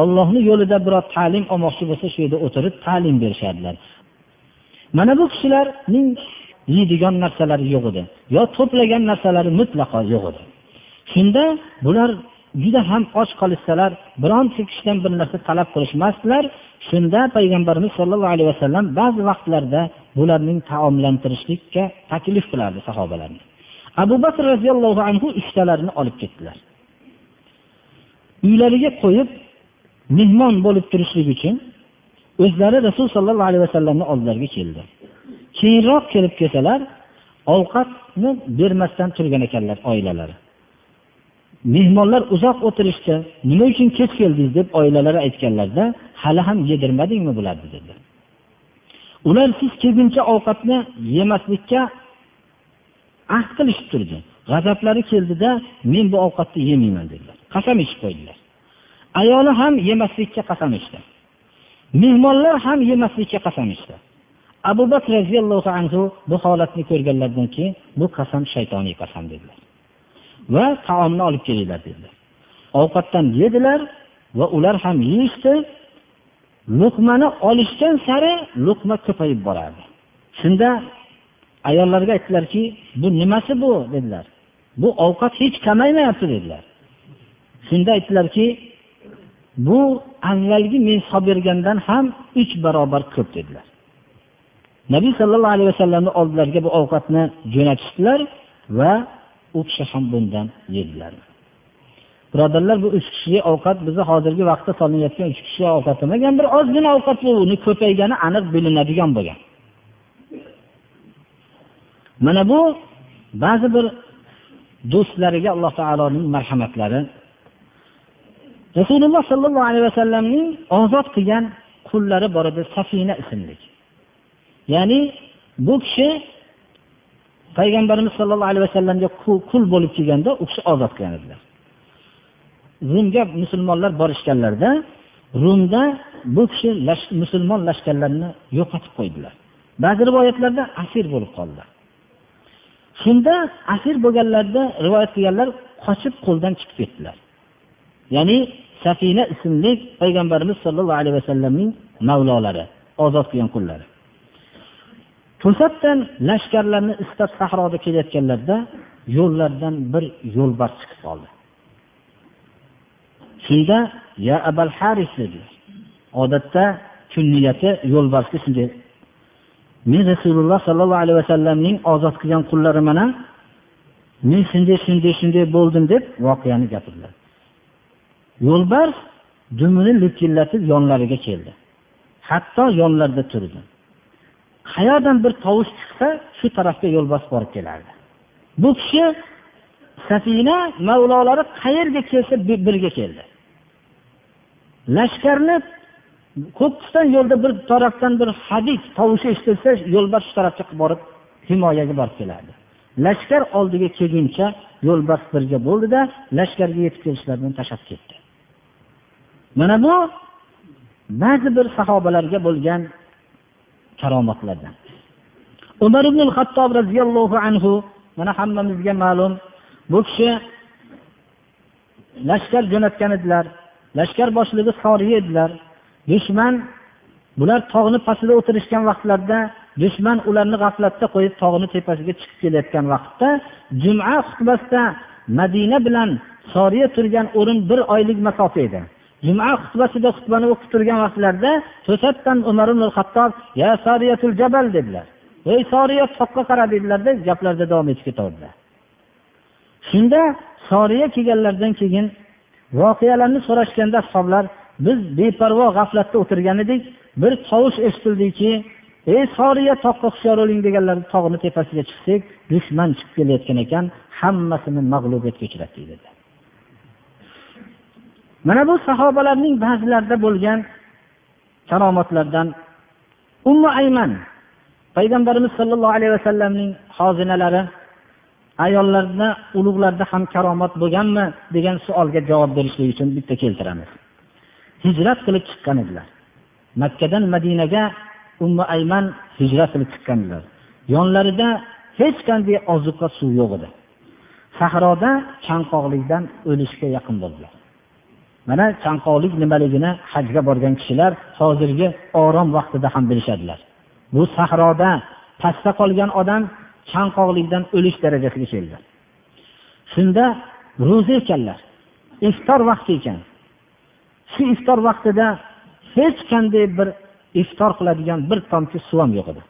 ollohni yo'lida biror ta'lim olmoqchi bo'lsa shu yerda o'tirib ta'lim berishardilar mana bu kishilarning yeydigan narsalari yo'q edi yo to'plagan narsalari mutlaqo yo'q edi. Shunda bular juda ham och qolishsalar bironta kishidan bir narsa talab qilishmasdilar. Shunda payg'ambarimiz sollallohu alayhi vasallam ba'zi vaqtlarda bularning taomlantirishlikka taklif qilardi sahobalarni. Abu bakr roziyallohu anhu uchtalarini olib ketdilar. Uylariga qo'yib mehmon bo'lib turishlik uchun o'zlari rasul sollallohu alayhi vasallamni oldilariga keldi. Keyinroq kelib kelsalar ovqatni bermasdan turgan ekanlar oilalari. Mehmonlar uzoq o'tirishdi nima uchun kech keldingiz? deb oilalari aytganlarida hali ham yedirmadingmi bularni? dedilar. Ular siz kelguncha ovqatni yemaslikka ahd qilishib turdi. G'azablari keldida men bu ovqatni yemayman dedilar. Qasam ichib qo'ydilar. Ayoli ham yemaslikka qasam ichdi. Mehmonlar ham yemaslikka qasam ichdi. Abu bakr roziyallohu anhu bu holatni ko'rganlaridan keyin bu qasam shaytoniy qasam dedilar. Va taomni olib kelinglar dedilar. Ovqatdan yedilar va ular ham yeyishdi luqmani olishgan sari luqma ko'payib borardi. Shunda ayollarga aytdilarki bu nimasi bu? dedilar. Bu ovqat hech kamaymayapti dedilar. Shunda aytdilarki bu avvalgi men solib bergandan ham uch barobar ko'p dedilar. Nabiy sollallohu alayhi vasallamni oldilariga bu ovqatni jo'natishdilar va u kishi ham bundan yedilar. Birodarlar bu uch kishiga ovqat bizni hozirgi vaqtda solinayotgan uch kishiga ovqat emagan bir ozgina ovqat bu uni ko'paygani aniq bilinadigan bo'lgan. Mana bu ba'zi bir do'stlariga alloh taoloning marhamatlari. Rasululloh sollallohu alayhi vasallamning ozod qilgan qullari bor edi safina ismli. Ya'ni bu kishi payg'ambarimiz sollallohu alayhi vasallamga qul bo'lib kelganda u kishi ozod qilgan edilar. Rumga musulmonlar borishganlarida rumda bu kishi musulmon lashkarlarini yo'qotib qo'ydilar. Ba'zi rivoyatlarda asir bo'lib qoldilar shunda asir bo'lganlarda rivoyat qilganlar qochib qo'ldan chiqib ketdilar. Ya'ni safina ismli payg'ambarimiz sollallohu alayhi vasallamning mavlolari ozod qilgan qullari to'satdan lashkarlarni istab sahroda kelayotganlarida yo'llardan bir yo'lbars chiqib qoldi. Shunda ya abal haris dedi. Odatda kunniyati yo'lbarsga shunday. Men rasululloh sollallohu alayhi vasallamning ozod qilgan qullari mana men shunday shunday shunday bo'ldim deb voqeani gapirdilar. Yo'lbars dumini lipillatib yonlariga keldi. Hatto yonlarida turdi. Qayerdan bir tovush chiqsa shu tarafga yo'lbars borib kelardi. Bu kishi safina mavlolari qayerga kelsa birga keldi. Lashkarni qo'qqisdan yo'lda bir tarafdan bir hadik tovushi eshitilsa yo'lbars shu tarafga borib himoyaga borib kelardi. Lashkar oldiga kelguncha yo'lbars birga bo'ldida lashkarga yetib kelishlaridan tashlab ketdi. Mana bu ba'zi bir sahobalarga bo'lgan karomatlardan. Umar ibn hattob roziyallohu anhu mana hammamizga ma'lum bu kishi lashkar jo'natgan edilar. Lashkar boshlig'i soriy edilar. Dushman bular tog'ni pastida o'tirishgan vaqtlarida dushman ularni g'aflatda qo'yib tog'ni tepasiga chiqib kelayotgan vaqtda juma xutbasida madina bilan soriya turgan o'rin bir oylik masofa edi. Juma xutbasida xutbani o'qib turgan vaqtlarida to'satdan umar ibn hattob ya soriyatul jabal dedilar. Ey soriya toqqa qara dedilarda gaplarida davom etib ketaverdilar shunda soriya kelganlaridan keyin voqealarni so'rashganda ashoblar biz beparvo g'aflatda o'tirgan edik bir tovush eshitildiki ey soriya toqqa hushyor bo'ling deganlar tog'ni tepasiga chiqsak dushman chiqib kelayotgan ekan hammasini mag'lubiyatga uchratdik dedi. Mana bu sahobalarning ba'zilarida bo'lgan karomatlardan ummu ayman payg'ambarimiz sollallohu alayhi vasallamning xozinalari ayollarda ulug'larda ham karomat bo'lganmi degan savolga javob berishlik uchun bitta keltiramiz. Hijrat qilib chiqqan edilar. Makkadan madinaga umma ayman hijrat qilib chiqqandilar yonlarida hech qanday ozuqa suv yo'q edi. Sahroda chanqoqlikdan o'lishga yaqin bo'ldilar. Mana chanqoqlik nimaligini hajga borgan kishilar hozirgi orom vaqtida ham bilishadilar. Bu sahroda pastda qolgan odam chanqoqlikdan o'lish darajasiga keldilar shunda ro'za ekanlar. Iftor vaqti ekan. Shu iftor vaqtida hech qanday bir iftor qiladigan bir tomchi suv ham yo'q edi.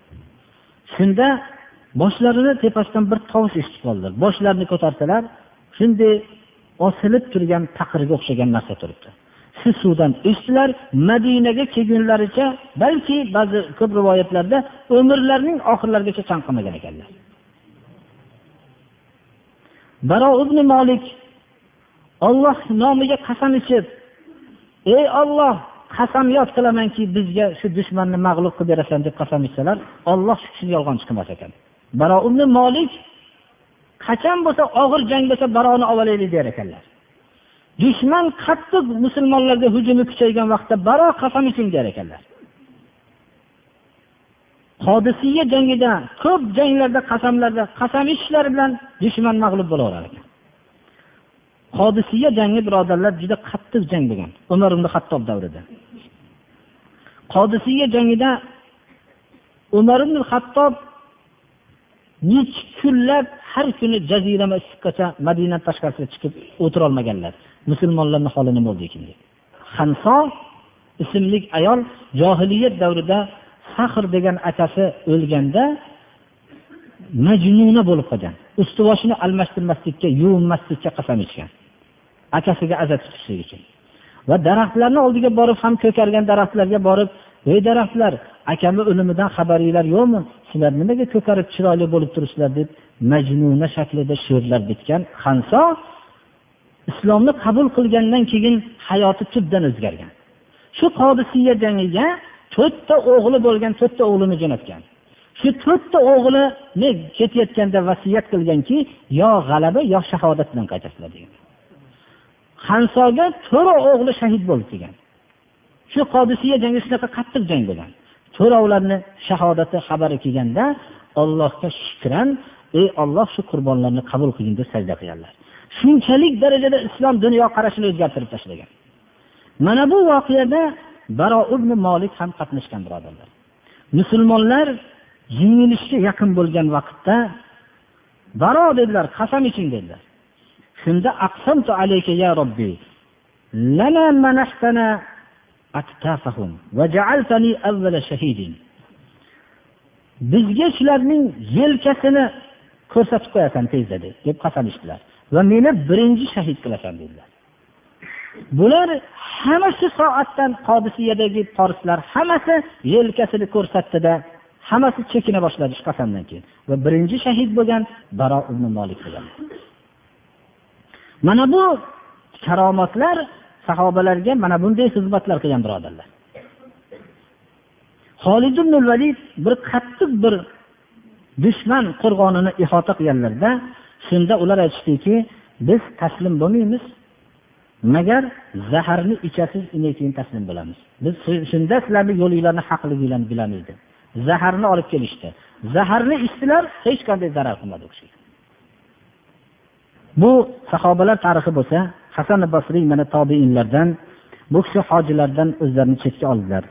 Shunda boshlarini tepasidan bir tovush eshitib qoldilar. Boshlarini ko'tarsalar shunday osilib turgan taqirga o'xshagan narsa turibdi. Shu suvdan ichdilar madinaga kelgunlaricha balki ba'zi ko'p rivoyatlarda umrlarining oxirlarigacha chanqamagan ekanlar. Baro ibn molik olloh nomiga qasam ichib ey olloh qasamyod qilamanki bizga shu dushmanni mag'lub qilib berasan deb qasam ichsalar olloh shu kishini yolg'onchi qilmas ekan. Baro ibn molik qachon bo'lsa og'ir jang bo'lsa baroni olaylik der ekanlar. Dushman qattiq musulmonlarga hujumi kuchaygan vaqtda baro qasam iching der ekanlar. Hodisiya jangida ko'p janglarda qasamlarda qasam ichishlari bilan dushman mag'lub bo'laverar ekan. Hodisiya jangi birodarlar juda qattiq jang bo'lgan. Umar ibn hattob davrida. Hodisiya jangida umar ibn hattob necha kunlab har kuni jazirama issiqqacha madina tashqarisiga chiqib o'tirolmaganlar. Musulmonlarni holi nima bo'ldi ekan? Deb hanso ismli ayol johiliyat davrida sahr degan akasi o'lganda majnuna bo'lib qolgan. Usti boshini almashtirmaslikka yuvinmaslikka qasam ichgan. Akasiga aza tutishlik uchun. Va daraxtlarni oldiga borib ham ko'kargan daraxtlarga borib ey daraxtlar akamni o'limidan xabaringlar yo'qmi? Sizlar nimaga ko'karib chiroyli bo'lib turibsizlar deb majnuna shaklida she'rlar bitgan hanso islomni qabul qilgandan keyin hayoti tubdan o'zgargan. Shu qodisiya jangiga to'rtta o'g'li bo'lgan to'rtta o'g'lini jo'natgan. Shu to'rtta o'g'lini ketayotganda vasiyat qilganki yo g'alaba yo shahodat bilan qaytasizlar degan. Hansoga to'ra o'g'li shahid bo'lib kelgan. Shu qodisiya jangi shunaqa qattiq jang bo'lgan. To'rovlarni shahodati xabari kelganda ollohga shukran ey olloh shu qurbonlarni qabul qilgin deb sajda qilganlar. Shunchalik darajada islom dunyoqarashini o'zgartirib tashlagan. Mana bu voqeada baro ibn molik ham qatnashgan birodarlar. Musulmonlar yengilishga yaqin bo'lgan vaqtda baro dedilar qasam iching dedilar. Shunda aqsamtu alayka ya robbi lana manahtana aktafahum va ja'altani avvala shahidin. Bizga shularning yelkasini ko'rsatib qo'yasan tezda deb qasam ichdilar. Va meni birinchi shahid qilasan dedilar. Bular hamma shu soatdan qodisiyadagi forslar hammasi yelkasini ko'rsatdida hammasi chekina boshladi shu qasamdan keyin. Va birinchi shahid bo'lgan baro ibn molik bo'lgan. Mana bu karomatlar sahobalarga mana bunday xizmatlar qilgan birodarlar. Holid ibn valid bir qattiq bir dushman qo'rg'onini ihota qilganlarda shunda ular aytishdiki biz taslim bo'lmaymiz magar zaharni ichasiz undan keyin taslim bo'lamiz. Biz shunda sizlarni yo'linglarni haqliginglarni bilamiz deb zaharni olib kelishdi. Zaharni ichdilar hech qanday zarar qilmadi u kishiga. Bu sahobalar tarixi bo'lsa hasan basriy mana tobeinlardan bu kishi hojilardan o'zlarini chetga oldilar.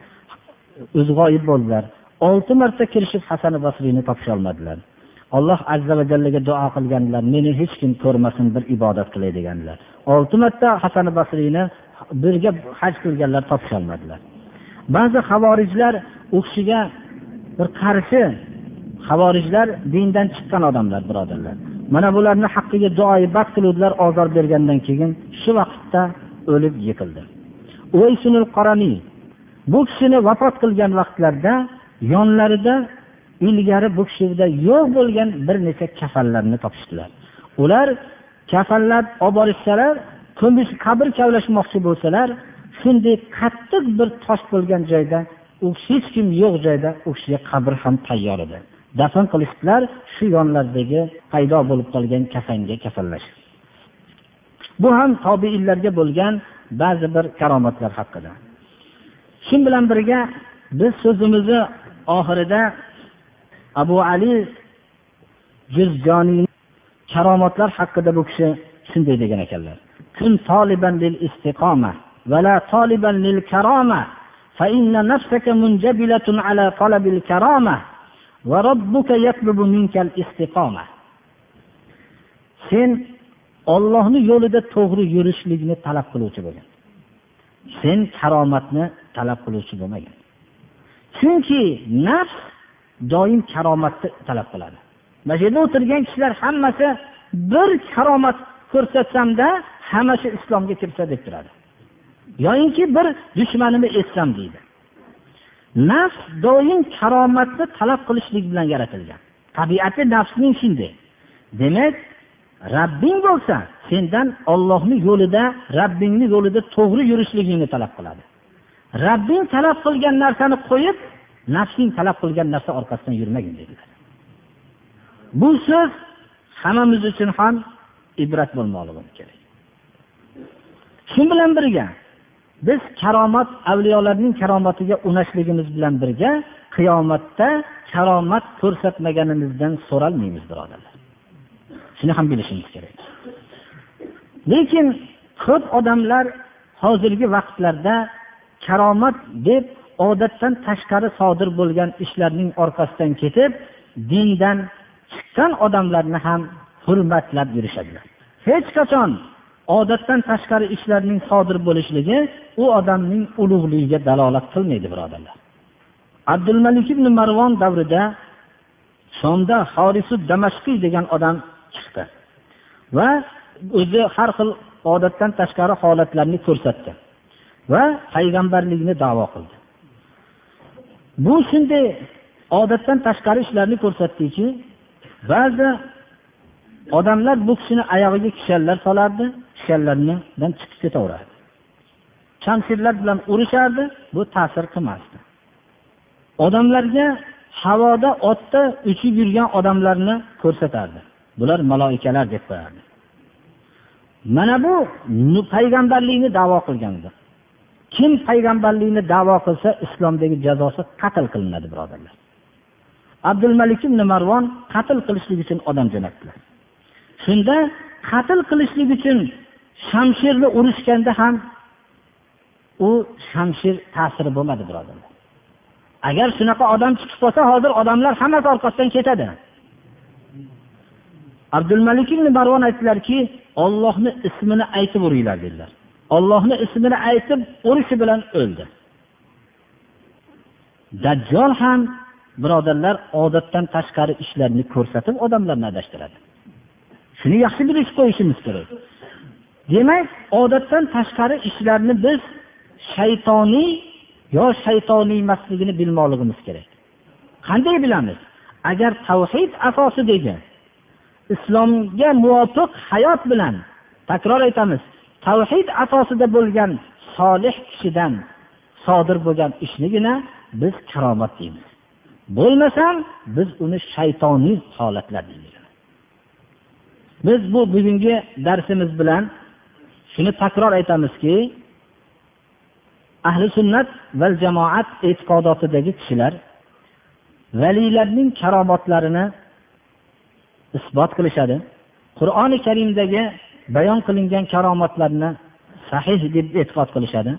O'zi g'oyib bo'ldilar. Olti marta kirishib hasan basriyni topisha olmadilar alloh azza va jallaga duo qilganlar meni hech kim ko'rmasin bir ibodat qilay deganlar olti marta hasan basriyni birga haj qilganlar topisholmadilar. Ba'zi havorijlar u kishiga bir qarshi havorijlar dindan chiqqan odamlar birodarlar. Mana bularni haqqiga duoibat qiluvdilar ozor bergandan keyin shu vaqtda o'lib yiqildi. Bu kishini vafot qilgan vaqtlarida yonlarida ilgari bu kishida yo'q bo'lgan bir necha kafanlarni topishdilar. Ular kafanlab olib borishsalar qabr kavlashmoqchi bo'lsalar shunday qattiq bir tosh bo'lgan joyda u hech kim yo'q joyda u kishiga qabr ham tayyor edi. Dafn qilishdilar shu yonlaridagi paydo bo'lib qolgan kafanga kafanlashib bu ham tobeinlarga bo'lgan ba'zi bir karomatlar haqida. Shu bilan birga biz so'zimizni oxirida abu ali juzjoniy karomatlar haqida bu kishi shunday degan ekanlar kun toliban lil istiqoma vala toliban lil karoma فإن نفسك منجبلة على طلب الكرامة وربك يطلب منك الاستقامة sen ollohni yo'lida to'g'ri yurishlikni talab qiluvchi bo'lgin sen karomatni talab qiluvchi bo'lmagin chunki nafs doim karomatni talab qiladi. Mana shu yerda o'tirgan kishilar hammasi bir karomat ko'rsatsamda hammasi islomga kirsa deb turadi. Yoyinki bir dushmanimni essam deydi. Nafs doim karomatni talab qilishlik bilan yaratilgan. Tabiati nafsning shunday demak rabbing bo'lsa sendan ollohni yo'lida rabbingni yo'lida to'g'ri yurishligingni talab qiladi. Rabbing talab qilgan narsani qo'yib nafsing talab qilgan narsa orqasidan yurmagin dedilar bu so'z hammamiz uchun ham ibrat bo'lmoqligi kerak. Shu bilan birga biz karomat avliyolarning karomatiga unashligimiz bilan birga qiyomatda karomat ko'rsatmaganimizdan so'ralmaymiz birodarlar. Shuni ham bilishimiz kerak. Lekin ko'p odamlar hozirgi vaqtlarda karomat deb odatdan tashqari sodir bo'lgan ishlarning orqasidan ketib dindan chiqqan odamlarni ham hurmatlab yurishadilar. Hech qachon odatdan tashqari ishlarning sodir bo'lishligi u odamning ulug'ligiga dalolat qilmaydi birodarlar. Abdulmalik ibn marvon davrida shomda horisud damashqiy degan odam chiqdi va o'zi har xil odatdan tashqari holatlarni ko'rsatdi va payg'ambarlikni davo qildi. Bu shunday odatdan tashqari ishlarni ko'rsatdiki ba'zi odamlar bu kishini oyog'iga kishanlar solardi kishanlardan chiqib ketaverardi. Shamshirlar bilan urishardi bu ta'sir qilmasdi. Odamlarga havoda otda uchib yurgan odamlarni ko'rsatardi. Bular maloikalar deb qo'yardi. Mana bu payg'ambarlikni davo qilgandir. Kim payg'ambarlikni davo qilsa islomdagi jazosi qatl qilinadi birodarlar. Abdulmalik ibn marvon qatl qilishlik uchun odam jo'natdilar. Shunda qatl qilishlik uchun shamshirni urishganda ham u shamshir ta'siri bo'lmadi birodarlar. Agar shunaqa odam chiqib qolsa hozir odamlar hammasi orqasidan ketadi. Abdulmalik ibn marvon aytdilarki ollohni ismini aytib uringlar dedilar. Ollohni ismini aytib urishi bilan o'ldi. Dajjol ham birodarlar odatdan tashqari ishlarni ko'rsatib odamlarni adashtiradi. Shuni yaxshi bilib qo'yishimiz kerak. Demak odatdan tashqari ishlarni biz shaytoniy yo shaytoniy emasligini bilmoqligimiz kerak. Qanday bilamiz? Agar tavhid asosidagi islomga muvofiq hayot bilan takror aytamiz tavhid asosida bo'lgan solih kishidan sodir bo'lgan ishnigina biz karomat deymiz. Bo'lmasam biz uni shaytoniy holatlar deymiz. Biz bu bugungi darsimiz bilan shuni takror aytamizki ahli sunnat va jamoat e'tiqodotidagi kishilar valiylarning karomatlarini isbot qilishadi. Qur'oni karimdagi bayon qilingan karomatlarni sahih deb e'tiqod qilishadi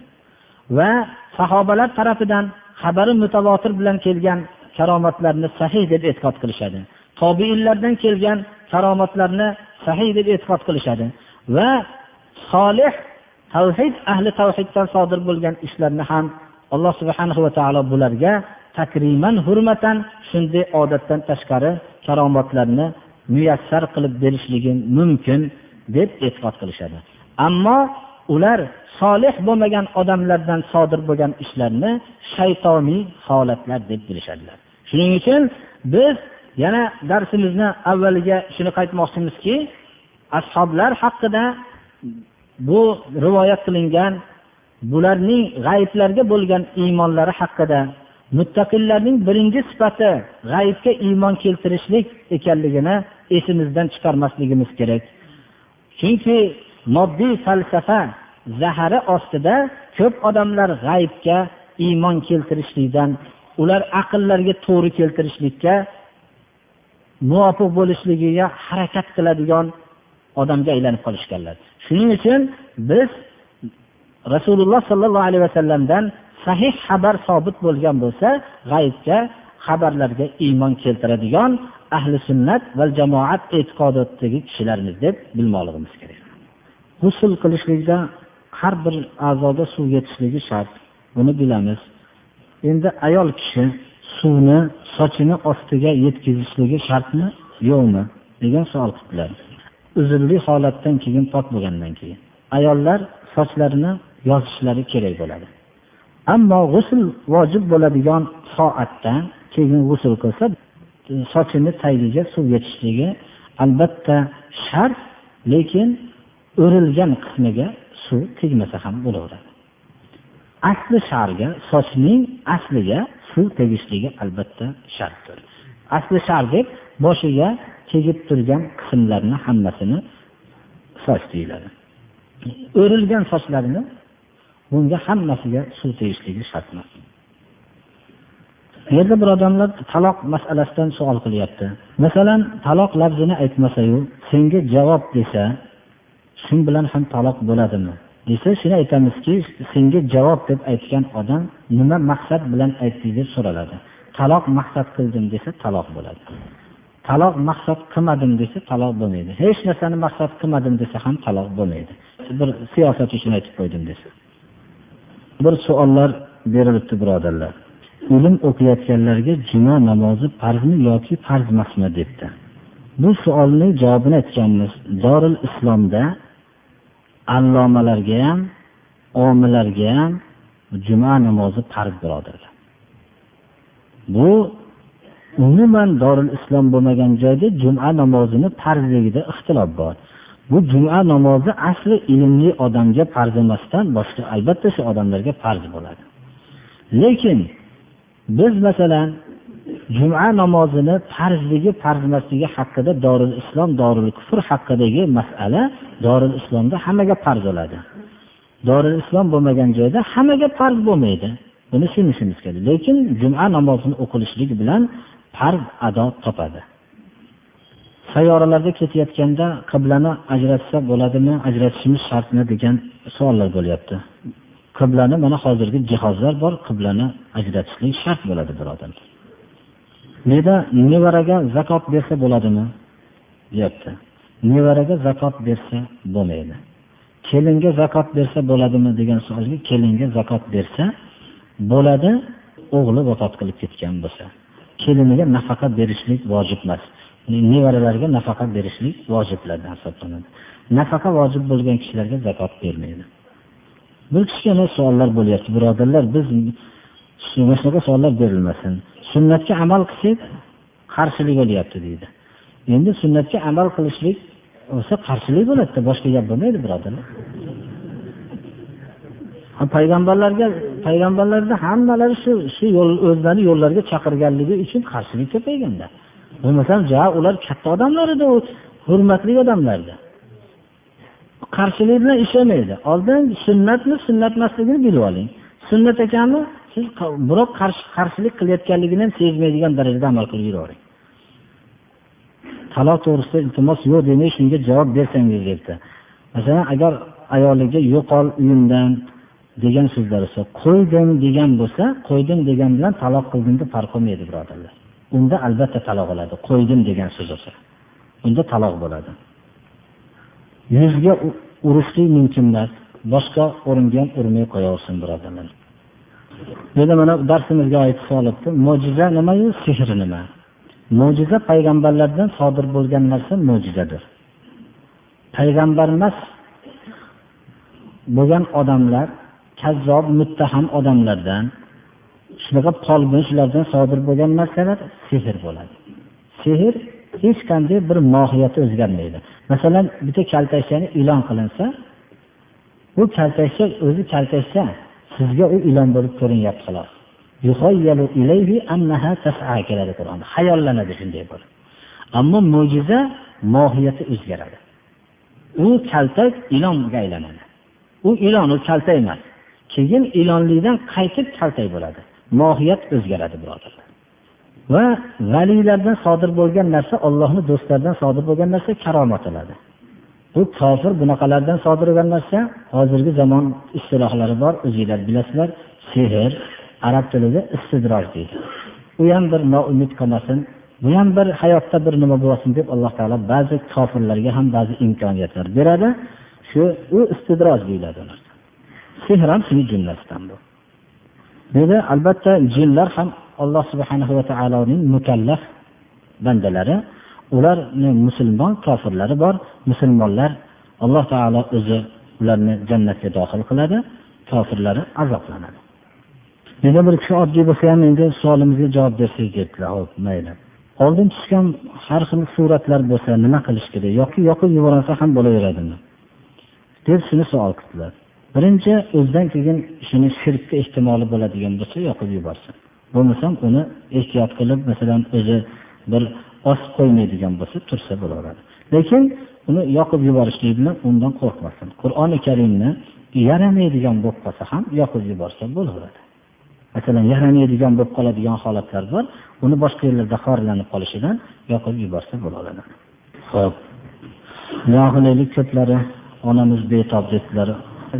va sahobalar tarafidan xabari mutavotir bilan kelgan karomatlarni sahih deb e'tiqod qilishadi. Tobiinlardan kelgan karomatlarni sahih deb e'tiqod qilishadi va solih tavhid ahli tavhiddan sodir bo'lgan ishlarni ham alloh subhanahu va taolo bularga takriman hurmatan shunday odatdan tashqari karomatlarni muyassar qilib berishligi mumkin. Deb e'tiqod qilishadi. Ammo ular solih bo'lmagan odamlardan sodir bo'lgan ishlarni shaytoniy holatlar deb bilishadilar. Shuning uchun biz yana darsimizni avvaliga shuni qaytmoqchimizki ashoblar haqida bu rivoyat qilingan bularning g'ayiblarga bo'lgan iymonlari haqida muttaqillarning birinchi sifati g'ayibga iymon keltirishlik ekanligini esimizdan chiqarmasligimiz kerak. Chunki moddiy falsafa zahari ostida ko'p odamlar g'aybga iymon keltirishlikdan ular aqllariga to'g'ri keltirishlikka muvofiq bo'lishligiga harakat qiladigan odamga aylanib qolishganlar. Shuning uchun biz rasululloh sollallohu alayhi vasallamdan sahih xabar sobit bo'lgan bo'lsa g'aybga xabarlarga iymon keltiradigan ahli sunnat va jamoat e'tiqodidagi kishilarmiz deb bilmoqligimiz kerak. G'usul qilishlikda har bir a'zoga suv yetishligi shart. Buni bilamiz. Endi ayol kishi suvni sochini ostiga yetkazishligi shartmi? Yo'qmi? degan savol qildilar. Uzrli holatdan keyin pok bo'lgandan keyin ayollar sochlarini yozishlari kerak bo'ladi. Ammo g'usul vojib bo'ladigan soatdan keyin g'usul qilsa sochini tagiga suv yetishligi albatta shart lekin o'rilgan qismiga suv tegmasa ham bo'laveradi. Asli sharga sochning asliga suv tegishligi albatta shartdir. Asli shar deb boshiga tegib turgan qismlarni hammasini soch deyiladi. O'rilgan sochlarni bunga hammasiga suv tegishligi shart emas bu yerda bir odamlar taloq masalasidan savol qilyapti. Masalan taloq lafzini aytmasayu senga javob desa shu bilan ham taloq bo'ladimi? Desa shuni aytamizki senga javob deb aytgan odam nima maqsad bilan aytding deb so'raladi. Taloq maqsad qildim desa taloq bo'ladi. Taloq maqsad qilmadim desa taloq bo'lmaydi. Hech narsani maqsad qilmadim desa ham taloq bo'lmaydi. Bir siyosat uchun aytib qo'ydim desa. Bir savollar berilibdi birodarlar. O'lim o'qiyotganlarga juma namozi farzmi yoki farz emasmi debdi. Bu savolning javobini aytganmiz. Dorul islomda allomalarga ham omilarga ham juma namozi farz birodarlar. Bu umuman dorul islom bo'lmagan joyda juma namozini farzligida ixtilof bor. Bu juma namozi asli ilmli odamga farz emasdan boshqa albatta shu odamlarga farz bo'ladi. Lekin biz masalan juma namozini farzligi farz emasligi haqida dorul islom dorul kufr haqidagi masala dorul islomda hammaga farz bo'ladi. Dorul islom bo'lmagan joyda hammaga farz bo'lmaydi. Buni tushunishimiz kerak. Lekin juma namozini o'qilishligi bilan farz ado topadi. Sayyoralarda ketayotganda qiblani ajratsa bo'ladimi ajratishimiz shartmi degan savollar bo'lyapti. Qiblani mana hozirgi jihozlar bor qiblani ajratishlik shart bo'ladi birodarlar bu nevaraga zakot bersa bo'ladimi? Deyapti. Nevaraga zakot bersa bo'lmaydi. Kelinga zakot bersa bo'ladimi degan savolga kelinga zakot bersa bo'ladi o'g'li vafot qilib ketgan bo'lsa. Keliniga nafaqa berishlik vojib emas. Nevaralarga nafaqa berishlik vojiblardan hisoblanadi. Nafaqa vojib bo'lgan kishilarga zakot bermaydi. Bir kichkina savollar bo'lyapti birodarlar biz mana shunaqa savollar berilmasin. Sunnatga amal qilsak qarshilik bo'lyapti deydi. Endi sunnatga amal qilishlik bo'lsa qarshilik bo'ladida boshqa gap bo'lmaydi birodarlar. Payg'ambarlarga payg'ambarlarni hammalari shu shu yo'l o'zlarini yo'llariga chaqirganligi uchun qarshilik ko'payganda. Bo'lmasam ja ular katta odamlar edi u hurmatli odamlardi. Qarshilik bilan ishlamaydi. Oldin sunnatmi sunnat emasligini bilib oling. Sunnat ekanmi? Siz birov qarshilik qilayotganligini ham sezmaydigan darajada amal qilib yuravering. Taloq to'g'risida iltimos yo'q demay shunga javob bersangiz debdi. Masalan agar ayoliga yo'qol uyimdan degan so'zlar bo'lsa qo'ydim degan bo'lsa qo'ydim degan bilan taloq qildim deb farq qilmaydi birodarlar. Unda albatta taloq bo'ladi qo'ydim degan so'z bo'lsa. Unda taloq bo'ladi. Yuzga urishlik mumkin emas boshqa o'ringa ham urmay qo'yaversin birodarlar endi mana darsimizga oid savol mo'jiza nimayu sehr nima? Mo'jiza payg'ambarlardan sodir bo'lgan narsa mo'jizadir. Payg'ambar emas bo'lgan odamlar kazzob muttaham odamlardan shunaqa folbin shulardan sodir bo'lgan narsalar sehr bo'ladi. Sehr hech qanday bir mohiyati o'zgarmaydi. Masalan bitta kaltakchani ilon qilinsa u kaltakcha o'zi kaltakcha sizga u ilon bo'lib ko'rinyapti xolos. Keladi qur'onda. Hayollanadi shunday bo'lib ammo mo'jiza mohiyati o'zgaradi. U kaltak ilonga aylanadi. U ilon u kaltak emas. Keyin ilonlikdan qaytib kaltak bo'ladi. Mohiyat o'zgaradi birodarlar. Va valiylardan sodir bo'lgan narsa ollohni do'stlaridan sodir bo'lgan narsa karomat bo'ladi bu kofir bunaqalardan sodir bo'lgan narsa hozirgi zamon istilohlari bor o'zinglar bilasizlar sehr arab tilida istidroj deydi. U ham bir noumid qilmasin bu ham bir hayotda bir nima bo'lsin deb alloh taolo ba'zi kofirlarga ham ba'zi imkoniyatlar beradi. Shu u istidroj deyiladi sehr ham shuni jumlasidan bu. Dedi albatta jinlar ham alloh subhanahu va taoloning mukallaf bandalari ularni musulmon kofirlari bor musulmonlar alloh taolo o'zi ularni jannatga dohil qiladi kofirlari azoblanadi yana bir kishi oddiy bo'lsa ham endi savolimizga javob bersangiz debdilar hop mayli. Oldin tushgan har xil suratlar bo'lsa nima qilish kerak yoki yoqib yuborsa ham bo'laveradimi? Deb shuni savol qildilar. Birinchi o'zidan keyin shuni shirkka ehtimoli bo'ladigan bo'lsa yoqib yuborsin. Bo'lmasam uni ehtiyot qilib masalan o'zi bir osib qo'ymaydigan bo'lsa tursa bo'laveradi. Lekin uni yoqib yuborishlik bilan undan qo'rqmasin. Qur'oni karimni yaramaydigan bo'lib qolsa ham yoqib yuborsa bo'laveradi. Masalan yaramaydigan bo'lib qoladigan holatlar bor uni boshqa yerlarda xorlanib qolishidan yoqib yuborsa bo'laveradi. Ho'p qilaylik ko'plari onamiz betob dedilar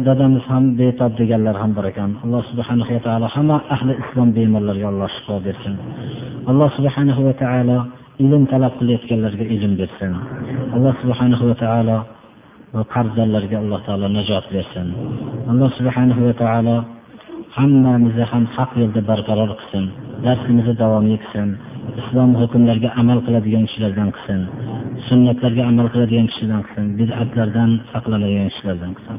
dadamiz ham betob deganlar ham bor ekan. Alloh subhanahu va taolo hamma ahli islom bemorlarga alloh shifo bersin. Alloh subhanahu va taolo ilm talab qilayotganlarga ilm bersin. Alloh subhanahu va taolo qarzdorlarga alloh taolo najot bersin. Alloh subhanahu va taolo hammamizni ham haq yo'lda barqaror qilsin. Darsimizni davomli qilsin islom hukmlariga amal qiladigan kishilardan qilsin. Sunnatlarga amal qiladigan kishilardan qilsin. Bid'atlardan saqlanadigan kishilardan qilsin.